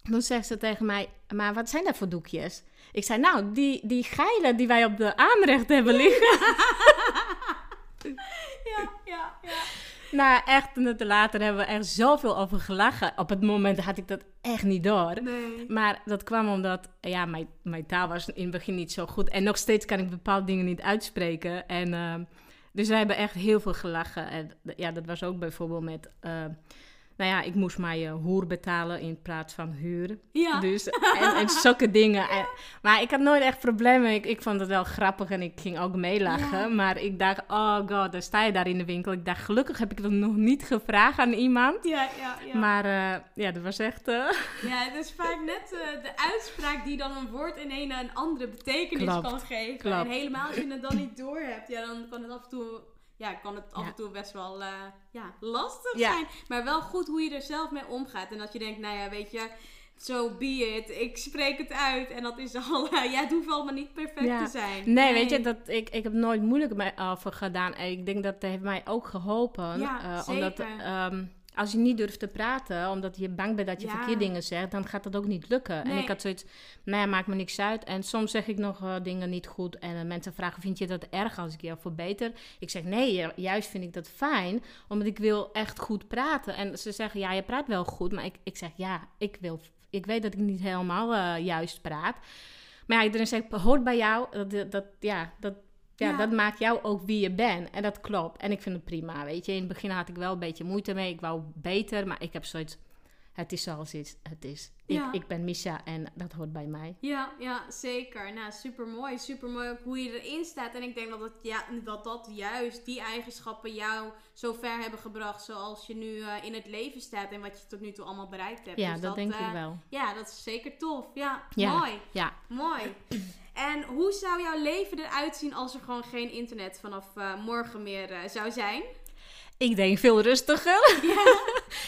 toen zegt ze tegen mij, maar wat zijn dat voor doekjes? Ik zei, nou, die, die geile die wij op de aanrecht hebben liggen. ja, ja, ja. Nou, echt minuten later hebben we er zoveel over gelachen. Op het moment had ik dat echt niet door. Nee. Maar dat kwam omdat, ja, mijn, mijn taal was in het begin niet zo goed. En nog steeds kan ik bepaalde dingen niet uitspreken. En uh, dus we hebben echt heel veel gelachen. En ja, dat was ook bijvoorbeeld met... Uh, nou ja, ik moest mijn uh, hoer betalen in plaats van huur. Ja. Dus, en, en zulke dingen. En, maar ik had nooit echt problemen. Ik, ik vond het wel grappig en ik ging ook meelachen. Ja. Maar ik dacht, oh god, dan sta je daar in de winkel. Ik dacht, gelukkig heb ik dat nog niet gevraagd aan iemand. Ja, ja, ja. Maar uh, ja, dat was echt... Uh... Ja, het is vaak net de uitspraak die dan een woord in een, een andere betekenis Klopt. kan geven. Klopt. En helemaal als je het dan niet door hebt, ja, dan kan het af en toe ja, kan het af en toe best wel uh, ja, lastig zijn. Maar wel goed hoe je er zelf mee omgaat. En dat je denkt, nou ja, weet je, zo be it. Ik spreek het uit en dat is al... Uh, ja, het hoeft allemaal niet perfect Ja. te zijn. Nee, weet je, dat, ik, ik heb nooit moeilijk over gedaan. En ik denk dat heeft mij ook geholpen. Ja, Eh, omdat zeker. Als je niet durft te praten, omdat je bang bent dat je Ja. verkeerde dingen zegt, dan gaat dat ook niet lukken. En ik had zoiets, nou ja, maakt me niks uit. En soms zeg ik nog eh, dingen niet goed. En eh, mensen vragen, vind je dat erg als ik je verbeter? Ik zeg, nee, ju- juist vind ik dat fijn, omdat ik wil echt goed praten. En ze zeggen, ja, je praat wel goed. Maar ik, ik zeg, ja, ik, wil, ik weet dat ik niet helemaal eh, juist praat. Maar ja, iedereen zegt, hoort bij jou. Dat, dat, ja, dat, ja, Ja. dat maakt jou ook wie je bent. En dat klopt. En ik vind het prima, weet je. In het begin had ik wel een beetje moeite mee. Ik wou beter, maar ik heb zoiets... Het is zoals het het is. Ja. Ik, ik ben Misha en dat hoort bij mij. Ja, ja, zeker. Nou, super mooi. Super mooi ook hoe je erin staat. En ik denk dat, het, ja, dat dat juist die eigenschappen jou zo ver hebben gebracht zoals je nu eh, in het leven staat en wat je tot nu toe allemaal bereikt hebt. Ja, Dus dat, denk eh, ik wel. Ja, dat is zeker tof. Ja, Ja. mooi. Ja. Mooi. En hoe zou jouw leven eruit zien als er gewoon geen internet vanaf eh, morgen meer eh, zou zijn? Ik denk veel rustiger.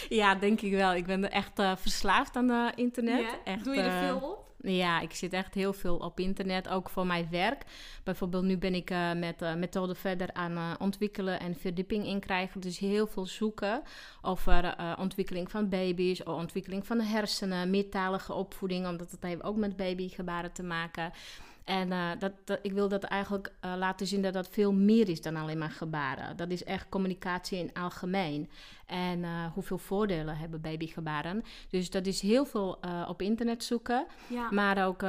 Ja, denk ik wel. Ik ben echt eh, verslaafd aan internet. Ja? Echt, Doe je er veel op? Ja, ik zit echt heel veel op internet, ook voor mijn werk. Bijvoorbeeld nu ben ik eh, met uh, methoden verder aan uh, ontwikkelen en verdieping in krijgen. Dus heel veel zoeken over uh, ontwikkeling van baby's, of ontwikkeling van de hersenen, meertalige opvoeding, omdat het heeft ook met babygebaren te maken. En uh, dat, dat, ik wil dat eigenlijk uh, laten zien dat dat veel meer is dan alleen maar gebaren. Dat is echt communicatie in algemeen. En uh, hoeveel voordelen hebben babygebaren. Dus dat is heel veel op internet zoeken. Ja. Maar ook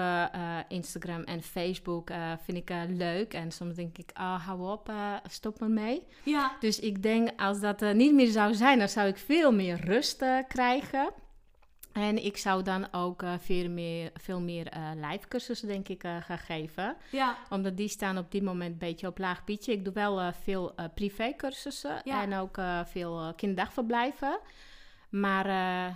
Instagram en Facebook vind ik leuk. En soms denk ik, oh, hou op, stop maar mee. Ja. Dus ik denk, als dat niet meer zou zijn, dan zou ik veel meer rust krijgen. En ik zou dan ook uh, veel meer, veel meer uh, live cursussen, denk ik, uh, gaan geven. Ja. Omdat die staan op dit moment een beetje op laag pietje. Ik doe wel veel privé cursussen Ja. en ook veel kinderdagverblijven. Maar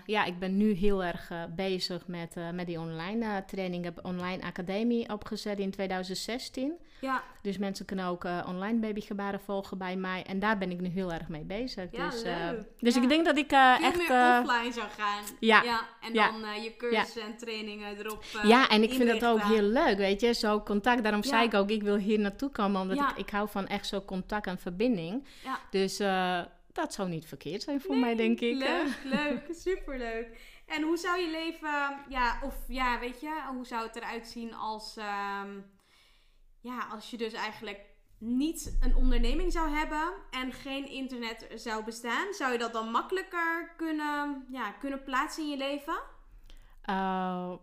ja, ik ben nu heel erg bezig met, met die online training. Ik heb online academie opgezet in 2016. Ja. Dus mensen kunnen ook online babygebaren volgen bij mij. En daar ben ik nu heel erg mee bezig. Ja, dus leuk. dus Ja. ik denk dat ik echt... meer offline zou gaan. ja. ja. En dan eh, je cursussen en trainingen erop Ja, en ik vind het ook heel leuk, weet je, zo contact. Daarom zei ik ook, ik wil hier naartoe komen, omdat ik, ik hou van echt zo contact en verbinding. Ja. Dus eh, dat zou niet verkeerd zijn voor mij, denk ik. Leuk, leuk, superleuk. En hoe zou je leven, ja, of ja, weet je, hoe zou het eruit zien als, ehm, ja, als je dus eigenlijk niet een onderneming zou hebben en geen internet zou bestaan? Zou je dat dan makkelijker kunnen, ja, kunnen plaatsen in je leven? Uh,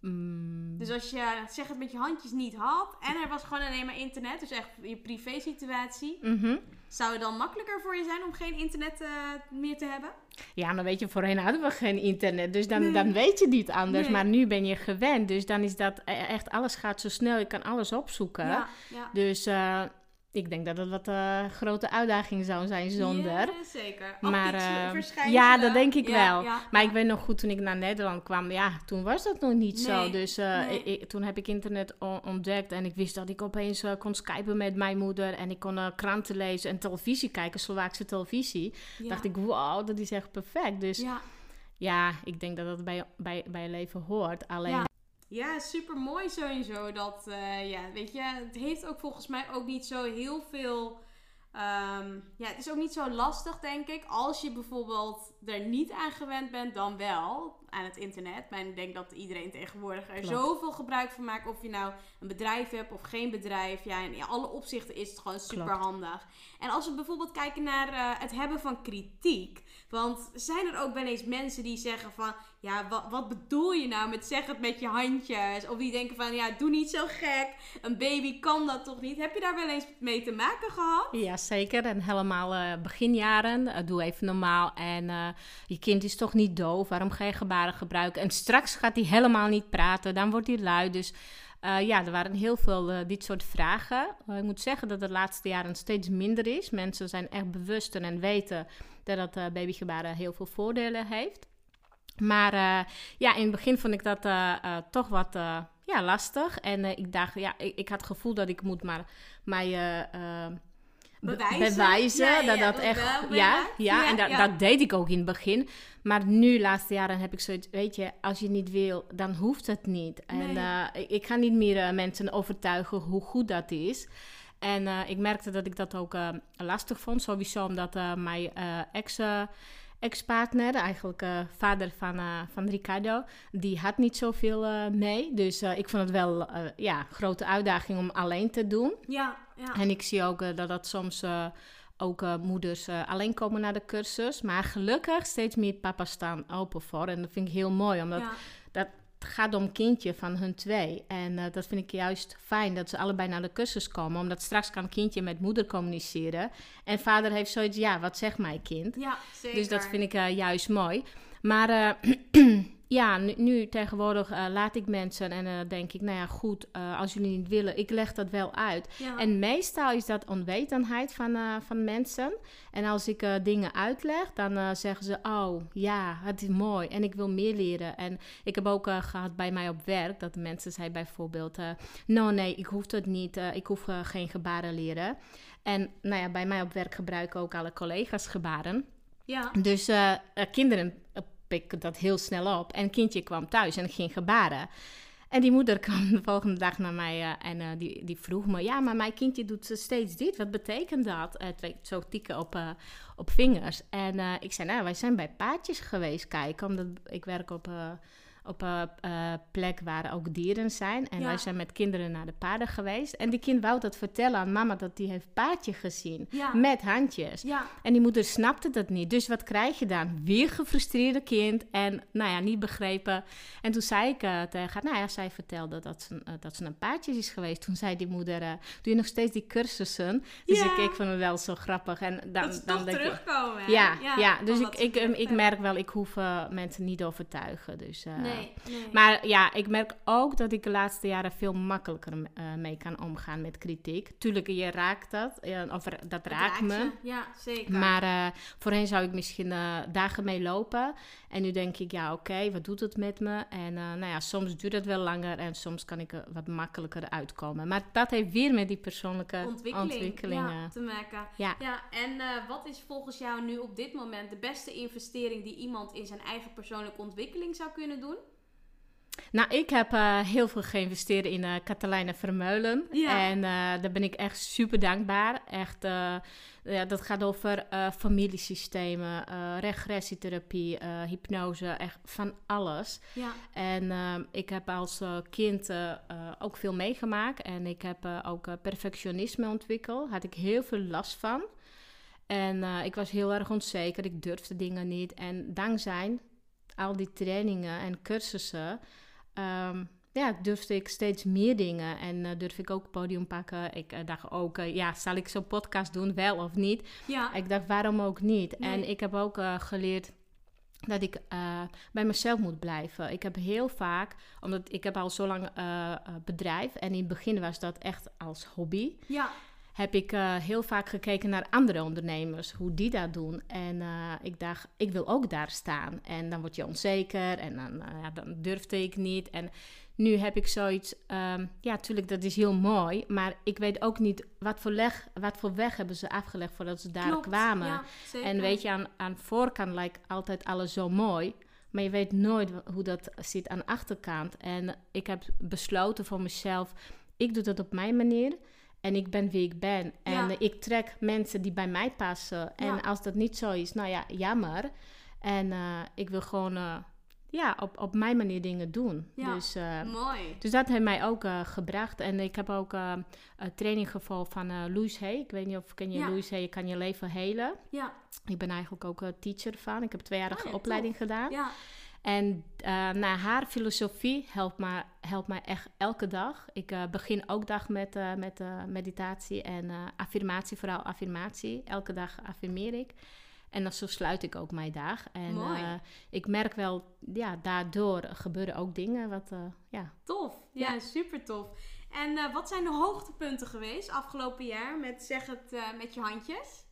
mm, Dus als je, zeg het met je handjes, niet had en er was gewoon alleen maar internet, dus echt je privé situatie, mhm. Zou het dan makkelijker voor je zijn om geen internet eh, meer te hebben? Ja, maar weet je, voorheen hadden we geen internet, dus dan, Nee. dan weet je niet anders. Nee. Maar nu ben je gewend, dus dan is dat e- echt, alles gaat zo snel, je kan alles opzoeken. Ja, ja. Dus eh, ik denk dat het wat een grote uitdaging zou zijn zonder. Ja, zeker. Maar eh, verschijnselen. ja, dat denk ik Ja, wel. ja, maar ik weet nog goed toen ik naar Nederland kwam, ja, toen was dat nog niet zo. Dus eh, nee. ik- toen heb ik internet ontdekt en ik wist dat ik opeens eh, kon skypen met mijn moeder en ik kon eh, kranten lezen en televisie kijken, Slovaakse televisie. Dacht ik, wow, dat is echt perfect. Dus ja, Ja, ik denk dat dat bij, bij, bij leven hoort. Alleen, ja. super mooi sowieso. Dat, eh, ja, weet je, het heeft ook volgens mij ook niet zo heel veel. ehm, ja, het is ook niet zo lastig, denk ik. Als je bijvoorbeeld er niet aan gewend bent, dan wel aan het internet. Maar ik denk dat iedereen tegenwoordig er Klopt. zoveel gebruik van maakt. Of je nou een bedrijf hebt of geen bedrijf. Ja, in alle opzichten is het gewoon super handig. En als we bijvoorbeeld kijken naar eh, het hebben van kritiek. Want zijn er ook wel eens mensen die zeggen van... Ja, wat, wat bedoel je nou met zeg het met je handjes? Of die denken van, ja, doe niet zo gek. Een baby kan dat toch niet? Heb je daar wel eens mee te maken gehad? Ja, zeker. En helemaal eh, beginjaren. eh, doe even normaal. En je kind is toch niet doof. Waarom ga je gebaren gebruiken? En straks gaat hij helemaal niet praten. Dan wordt hij lui. Dus eh, ja, er waren heel veel eh, dit soort vragen. Eh, ik moet zeggen dat het de laatste jaren steeds minder is. Mensen zijn echt bewuster en weten dat eh, babygebaren heel veel voordelen heeft. Maar ja, in het begin vond ik dat toch wat ja, lastig. En ik dacht, ja, ik, ik had het gevoel dat ik moet maar mij Bewijzen. bewijzen. Ja, ja, dat ja, dat echt, ja, ja, Ja, en dat, dat deed ik ook in het begin. Maar nu, laatste jaren, heb ik zoiets, weet je, als je niet wil, dan hoeft het niet. En Nee. eh, ik, ga niet meer eh, mensen overtuigen hoe goed dat is. En eh, ik merkte dat ik dat ook lastig vond, sowieso omdat mijn ex... ex-partner, eigenlijk vader van, van Ricardo, die had niet zoveel mee. Dus ik vond het wel ja, een grote uitdaging om alleen te doen. Ja, ja. En ik zie ook eh, dat dat soms eh, ook eh, moeders alleen komen naar de cursus. Maar gelukkig steeds meer papa's staan open voor. En dat vind ik heel mooi, omdat ja. dat, gaat om kindje van hun twee. En dat vind ik juist fijn dat ze allebei naar de cursus komen. Omdat straks kan kindje met moeder communiceren. En vader heeft zoiets, ja, wat zegt mijn kind? Ja, zeker. Dus dat vind ik juist mooi. Maar ja, nu, nu tegenwoordig uh, laat ik mensen en dan denk ik, nou ja, goed, als jullie niet willen, ik leg dat wel uit. Ja. En meestal is dat onwetendheid van, van mensen. En als ik dingen uitleg, dan zeggen ze, oh ja, het is mooi en ik wil meer leren. En ik heb ook gehad bij mij op werk dat de mensen zeiden bijvoorbeeld, no nee, ik hoef het niet, ik hoef geen gebaren leren. En nou ja, bij mij op werk gebruiken ook alle collega's gebaren. Ja. Dus kinderen pikken dat heel snel op. En kindje kwam thuis en ging gebaren. En die moeder kwam de volgende dag naar mij uh, en uh, die, die vroeg me... Ja, maar mijn kindje doet steeds dit. Wat betekent dat? twee, zo tikken op, op vingers. En ik zei, nou, wij zijn bij paadjes geweest kijken. Omdat ik werk op op een uh, plek waar ook dieren zijn. En Ja. wij zijn met kinderen naar de paarden geweest. En die kind wou dat vertellen aan mama dat die heeft paardje gezien. Ja. Met handjes. Ja. En die moeder snapte dat niet. Dus wat krijg je dan? Weer gefrustreerde kind en nou ja, niet begrepen. En toen zei ik uh, tegen haar, nou ja, zij vertelde dat ze, uh, dat ze een paardje is geweest. Toen zei die moeder, doe je nog steeds die cursussen? Dus ik, ik vond het wel zo grappig. En dan, dat dan denk ik- terugkomen, hè? ja, ja, dus ik, ik, ik merk wel, ik hoef mensen niet overtuigen. Dus, uh, Nee, nee. Maar ja, ik merk ook dat ik de laatste jaren veel makkelijker uh, mee kan omgaan met kritiek. Tuurlijk, je raakt dat, uh, of dat raakt me. Ja, zeker. Maar uh, voorheen zou ik misschien uh, dagen mee lopen. En nu denk ik, ja, oké, wat doet het met me? En uh, nou ja, soms duurt het wel langer en soms kan ik er wat makkelijker uitkomen. Maar dat heeft weer met die persoonlijke ontwikkeling, ontwikkelingen. ja, te maken. Ja. Ja, en eh, wat is volgens jou nu op dit moment de beste investering die iemand in zijn eigen persoonlijke ontwikkeling zou kunnen doen? Nou, ik heb uh, heel veel geïnvesteerd in uh, Vermeulen. Ja. En uh, daar ben ik echt super dankbaar. Echt, ja, dat gaat over familiesystemen, regressietherapie, hypnose, echt van alles. Ja. En ik heb als kind ook veel meegemaakt. En ik heb ook perfectionisme ontwikkeld. Had ik heel veel last van. En ik was heel erg onzeker. Ik durfde dingen niet. En dankzij al die trainingen en cursussen um, ja, durfde ik steeds meer dingen en uh, durf ik ook podium pakken. Ik uh, dacht ook, uh, ja, zal ik zo'n podcast doen, wel of niet? Ja. Ik dacht, waarom ook niet? Nee. En ik heb ook geleerd dat ik bij mezelf moet blijven. Ik heb heel vaak, omdat ik heb al zo lang bedrijf en in het begin was dat echt als hobby Ja. Heb ik uh, heel vaak gekeken naar andere ondernemers, hoe die dat doen. En uh, ik dacht, ik wil ook daar staan. En dan word je onzeker en dan, uh, ja, dan durfde ik niet. En nu heb ik zoiets, um, ja, tuurlijk, dat is heel mooi. Maar ik weet ook niet wat voor, leg, wat voor weg hebben ze afgelegd voordat ze daar Klopt, kwamen. ja, en weet je, aan, aan voorkant lijkt altijd alles zo mooi. Maar je weet nooit hoe dat zit aan achterkant. En ik heb besloten voor mezelf, ik doe dat op mijn manier. En ik ben wie ik ben. En Ja. uh, ik trek mensen die bij mij passen. En Ja. als dat niet zo is, nou ja, jammer. En uh, ik wil gewoon uh, ja, op, op mijn manier dingen doen. Ja. Dus, uh, Mooi. dus dat heeft mij ook gebracht. En ik heb ook een training gevolgd van Louise Hay. Ik weet niet of ken je Ja. Louise Hay, je kan je leven helen. Ja. Ik ben eigenlijk ook een teacher van. Ik heb tweejarige Oh opleiding gedaan. Ja. En uh, naar haar filosofie helpt mij, helpt mij echt elke dag. Ik uh, begin ook dag met, uh, met meditatie en affirmatie, vooral affirmatie. Elke dag affirmeer ik. En dan zo sluit ik ook mijn dag. En Mooi. ik merk wel, ja, daardoor gebeuren ook dingen wat, ja. Tof. Ja, super tof. En wat zijn de hoogtepunten geweest afgelopen jaar met zeg het met je handjes?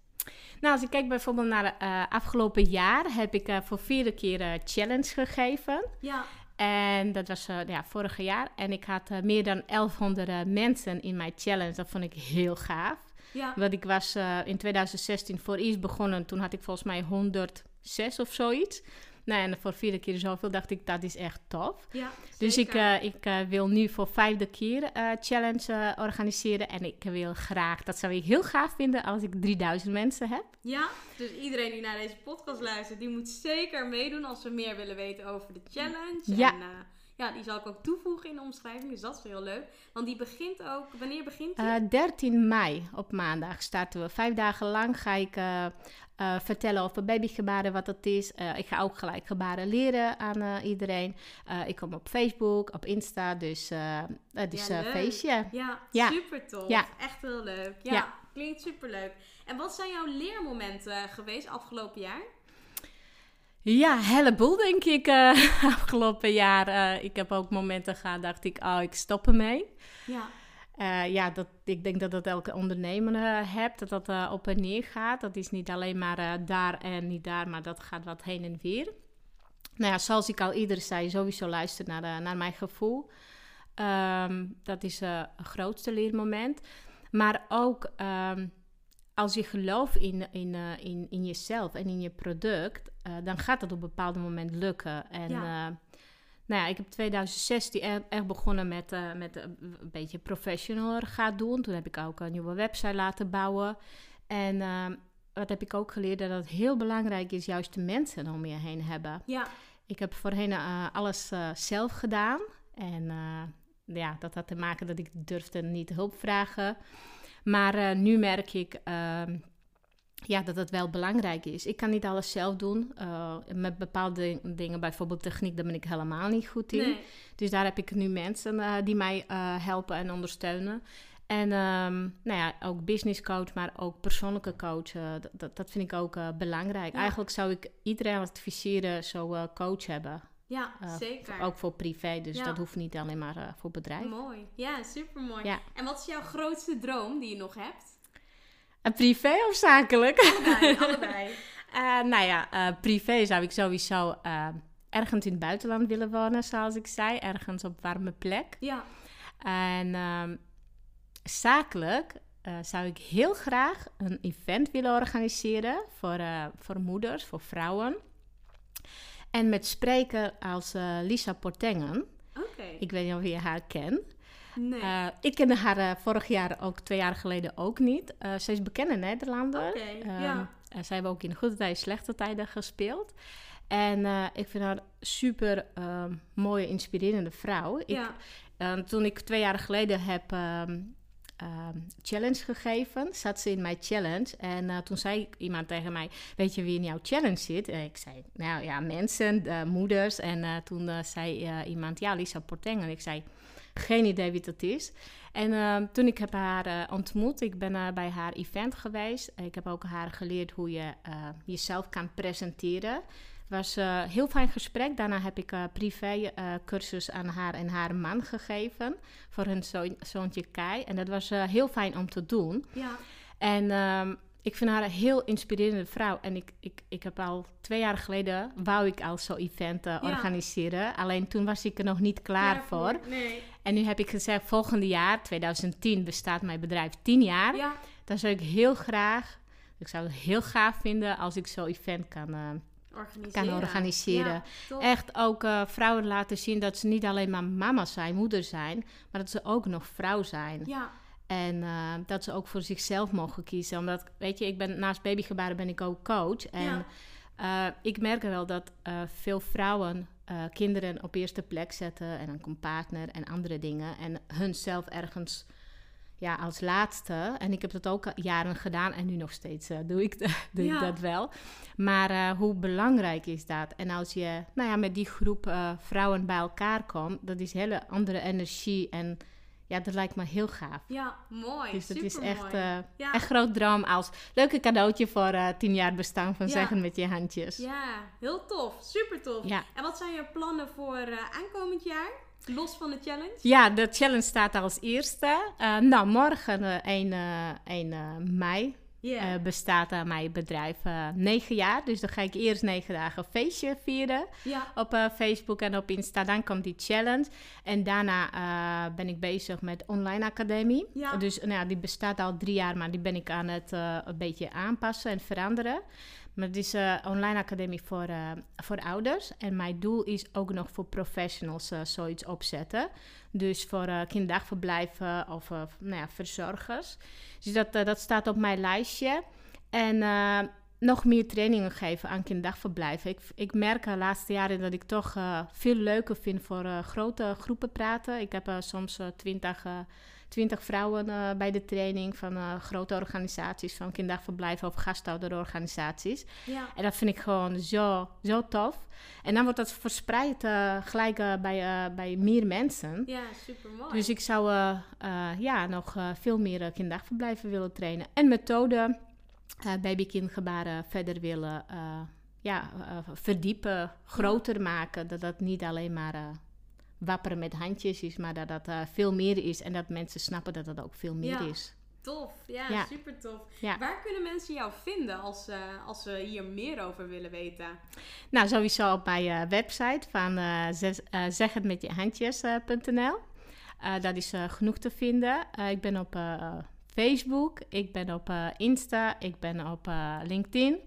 Nou, als ik kijk bijvoorbeeld naar uh, afgelopen jaar, heb ik uh, voor vierde keer uh, challenge gegeven. Ja. En dat was ja, vorig jaar. En ik had meer dan 1100 mensen in mijn challenge. Dat vond ik heel gaaf. Ja. Want ik was in 2016 voor iets begonnen. Toen had ik volgens mij 106 of zoiets. Nou, en voor vierde keer zoveel dacht ik, dat is echt tof. Ja, dus ik, uh, ik uh, wil nu voor vijfde keer uh, challenge organiseren. En ik wil graag, dat zou ik heel gaaf vinden als ik 3000 mensen heb. Ja, dus iedereen die naar deze podcast luistert, die moet zeker meedoen als we meer willen weten over de challenge. Ja. En, Ja, die zal ik ook toevoegen in de omschrijving, dus dat is heel leuk. Want die begint ook, wanneer begint die? Uh, 13 mei op maandag starten we. Vijf dagen lang ga ik uh, uh, vertellen over babygebaren, wat dat is. ik ga ook gelijk gebaren leren aan iedereen. ik kom op Facebook, op Insta, dus het is een feestje. Ja, ja, super tof. Ja. Echt heel leuk. Ja, ja. klinkt super leuk. En wat zijn jouw leermomenten geweest afgelopen jaar? Ja, heleboel denk ik uh, afgelopen jaar. Uh, ik heb ook momenten gehad, dacht ik, oh, ik stop ermee. Ja. Uh, ja, dat, ik denk dat dat elke ondernemer hebt, dat dat op en neer gaat. Dat is niet alleen maar daar en niet daar, maar dat gaat wat heen en weer. Nou ja, zoals ik al eerder zei, sowieso luisteren naar, naar mijn gevoel. Um, dat is het grootste leermoment. Maar ook um, als je gelooft in, in, uh, in, in jezelf en in je product, uh, dan gaat dat op een bepaald moment lukken. En ja. Nou ja, ik heb 2016 echt, begonnen met, met een beetje professional gaat doen. Toen heb ik ook een nieuwe website laten bouwen. En wat heb ik ook geleerd? Dat het heel belangrijk is juist de mensen om je heen hebben. Ja. Ik heb voorheen alles zelf gedaan. En ja, dat had te maken dat ik durfde niet hulp vragen. Maar nu merk ik uh, ja, dat het wel belangrijk is. Ik kan niet alles zelf doen. Uh, met bepaalde dingen, bijvoorbeeld techniek, daar ben ik helemaal niet goed in. Nee. Dus daar heb ik nu mensen uh, die mij helpen en ondersteunen. En um, nou ja, ook business coach, maar ook persoonlijke coach. dat, dat vind ik ook belangrijk. Ja. Eigenlijk zou ik iedereen adviseren zo coach hebben. Ja, uh, zeker. Ook voor privé, dus dat hoeft niet alleen maar uh, voor bedrijf. Mooi. Ja, super mooi. Ja. En wat is jouw grootste droom die je nog hebt? Privé of zakelijk? Allebei. allebei. nou ja, privé zou ik sowieso ergens in het buitenland willen wonen, zoals ik zei. Ergens op warme plek. Ja. En ehm, zakelijk zou ik heel graag een event willen organiseren voor, voor moeders, voor vrouwen. En met spreken als Lisa Portengen. Okay. Ik weet niet of je haar kent. Nee. Uh, ik kende haar uh, vorig jaar ook, twee jaar geleden ook niet. ze is bekende Nederlander. Okay, um, ja. zij hebben ook in goede tijden, slechte tijden gespeeld. En ik vind haar super ehm, mooie, inspirerende vrouw. Ik, ja. toen ik twee jaar geleden heb um, challenge gegeven. Zat ze in mijn challenge. En uh, toen zei iemand tegen mij: Weet je wie in jouw challenge zit? En ik zei: Nou ja, mensen, uh, moeders. En uh, toen zei iemand: Ja, Lisa Porteng. En ik zei: Geen idee wie dat is. En ehm, toen ik heb haar ontmoet, ik ben bij haar event geweest. Ik heb ook haar geleerd hoe je jezelf kan presenteren was een uh, heel fijn gesprek. Daarna heb ik uh, privé uh, cursus aan haar en haar man gegeven voor hun zo zoontje Kai. En dat was heel fijn om te doen. Ja. En um, ik vind haar een heel inspirerende vrouw. En ik, ik, ik heb al twee jaar geleden, wou ik al zo'n event ja. organiseren. Alleen toen was ik er nog niet klaar ja, voor. Nee. En nu heb ik gezegd, volgende jaar, 2010, bestaat mijn bedrijf 10 jaar. Ja. Dan zou ik heel graag, ik zou het heel gaaf vinden als ik zo'n event kan organiseren. kan organiseren. Echt ook uh, vrouwen laten zien dat ze niet alleen maar mama zijn, moeder zijn, maar dat ze ook nog vrouw zijn. Ja. En uh, dat ze ook voor zichzelf mogen kiezen. Omdat, weet je, ik ben naast babygebaren ben ik ook coach. En ja. uh, ik merk wel dat veel vrouwen kinderen op eerste plek zetten. En een partner en andere dingen. En hunzelf ergens ja, als laatste. En ik heb dat ook jaren gedaan en nu nog steeds uh, doe, ik, doe ik dat wel. Maar uh, hoe belangrijk is dat? En als je nou ja, met die groep uh, vrouwen bij elkaar komt, dat is hele andere energie. En ja, dat lijkt me heel gaaf. Ja, mooi. Dus dat is echt een ja. echt groot droom als leuke cadeautje voor tien jaar bestaan van Zeggen met je handjes. Ja, heel tof. Super tof. En wat zijn je plannen voor aankomend jaar? Los van de challenge? Ja, de challenge staat als eerste. Uh, nou, morgen uh, 1, uh, 1 mei yeah. bestaat aan mijn bedrijf negen jaar. Dus dan ga ik eerst negen dagen feestje vieren op Facebook en op Insta. Dan komt die challenge. En daarna ben ik bezig met online academie. Dus nou, die bestaat al drie jaar, maar die ben ik aan het een beetje aanpassen en veranderen. Maar het is een online academie voor, uh, voor ouders. En mijn doel is ook nog voor professionals uh, zoiets opzetten. Dus voor uh, kinderdagverblijven of nou ja, verzorgers. Dus dat, dat staat op mijn lijstje. En nog meer trainingen geven aan kinderdagverblijven. Ik, ik merk de laatste jaren dat ik toch veel leuker vind voor grote groepen praten. Ik heb soms twintig 20 vrouwen uh, bij de training van uh, grote organisaties, van kinderdagverblijven of gasthouderorganisaties. Ja. En dat vind ik gewoon zo, zo tof. En dan wordt dat verspreid uh, gelijk bij, bij meer mensen. Ja, super mooi. Dus ik zou ja, nog veel meer kinderdagverblijven willen trainen. En methoden baby-kindgebaren verder willen ja, verdiepen, groter maken. Dat dat niet alleen maar wapperen met handjes is, maar dat dat uh, veel meer is en dat mensen snappen dat dat ook veel meer ja. is. Tof, ja, super tof. Waar kunnen mensen jou vinden als, uh, als ze hier meer over willen weten? Nou, sowieso op mijn uh, website van zeg het met je handjes.nl. dat is genoeg te vinden. ik ben op Facebook, ik ben op Insta, ik ben op LinkedIn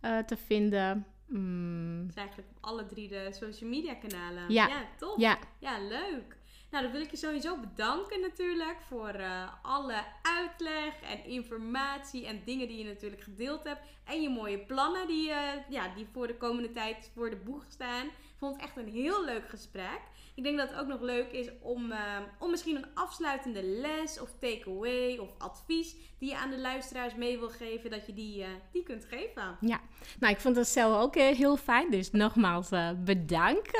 te vinden. Mm. Dus eigenlijk op alle drie de social media kanalen. Ja, ja tof. Ja. ja, leuk. Nou, dan wil ik je sowieso bedanken natuurlijk voor uh, alle uitleg en informatie en dingen die je natuurlijk gedeeld hebt. En je mooie plannen die, uh, ja, die voor de komende tijd voor de boeg staan. Ik vond het echt een heel leuk gesprek. Ik denk dat het ook nog leuk is om, uh, om misschien een afsluitende les of takeaway of advies die je aan de luisteraars mee wil geven, dat je die, uh, die kunt geven. Ja, nou ik vond het zelf ook heel fijn. Dus nogmaals bedankt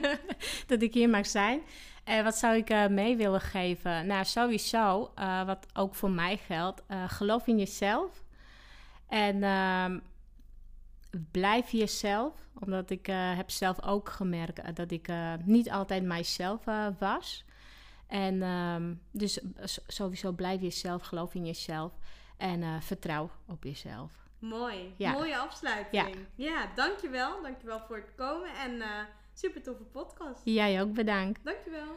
dat ik hier mag zijn. En wat zou ik mee willen geven? Nou, sowieso, wat ook voor mij geldt, geloof in jezelf. En ehm, blijf jezelf. Omdat ik heb zelf ook gemerkt dat ik niet altijd mijzelf was. En um, dus sowieso blijf jezelf, geloof in jezelf. En vertrouw op jezelf. Mooi, mooie afsluiting. Ja. ja, dankjewel. Dankjewel voor het komen en... Super toffe podcast. Jij ook bedankt. Dankjewel.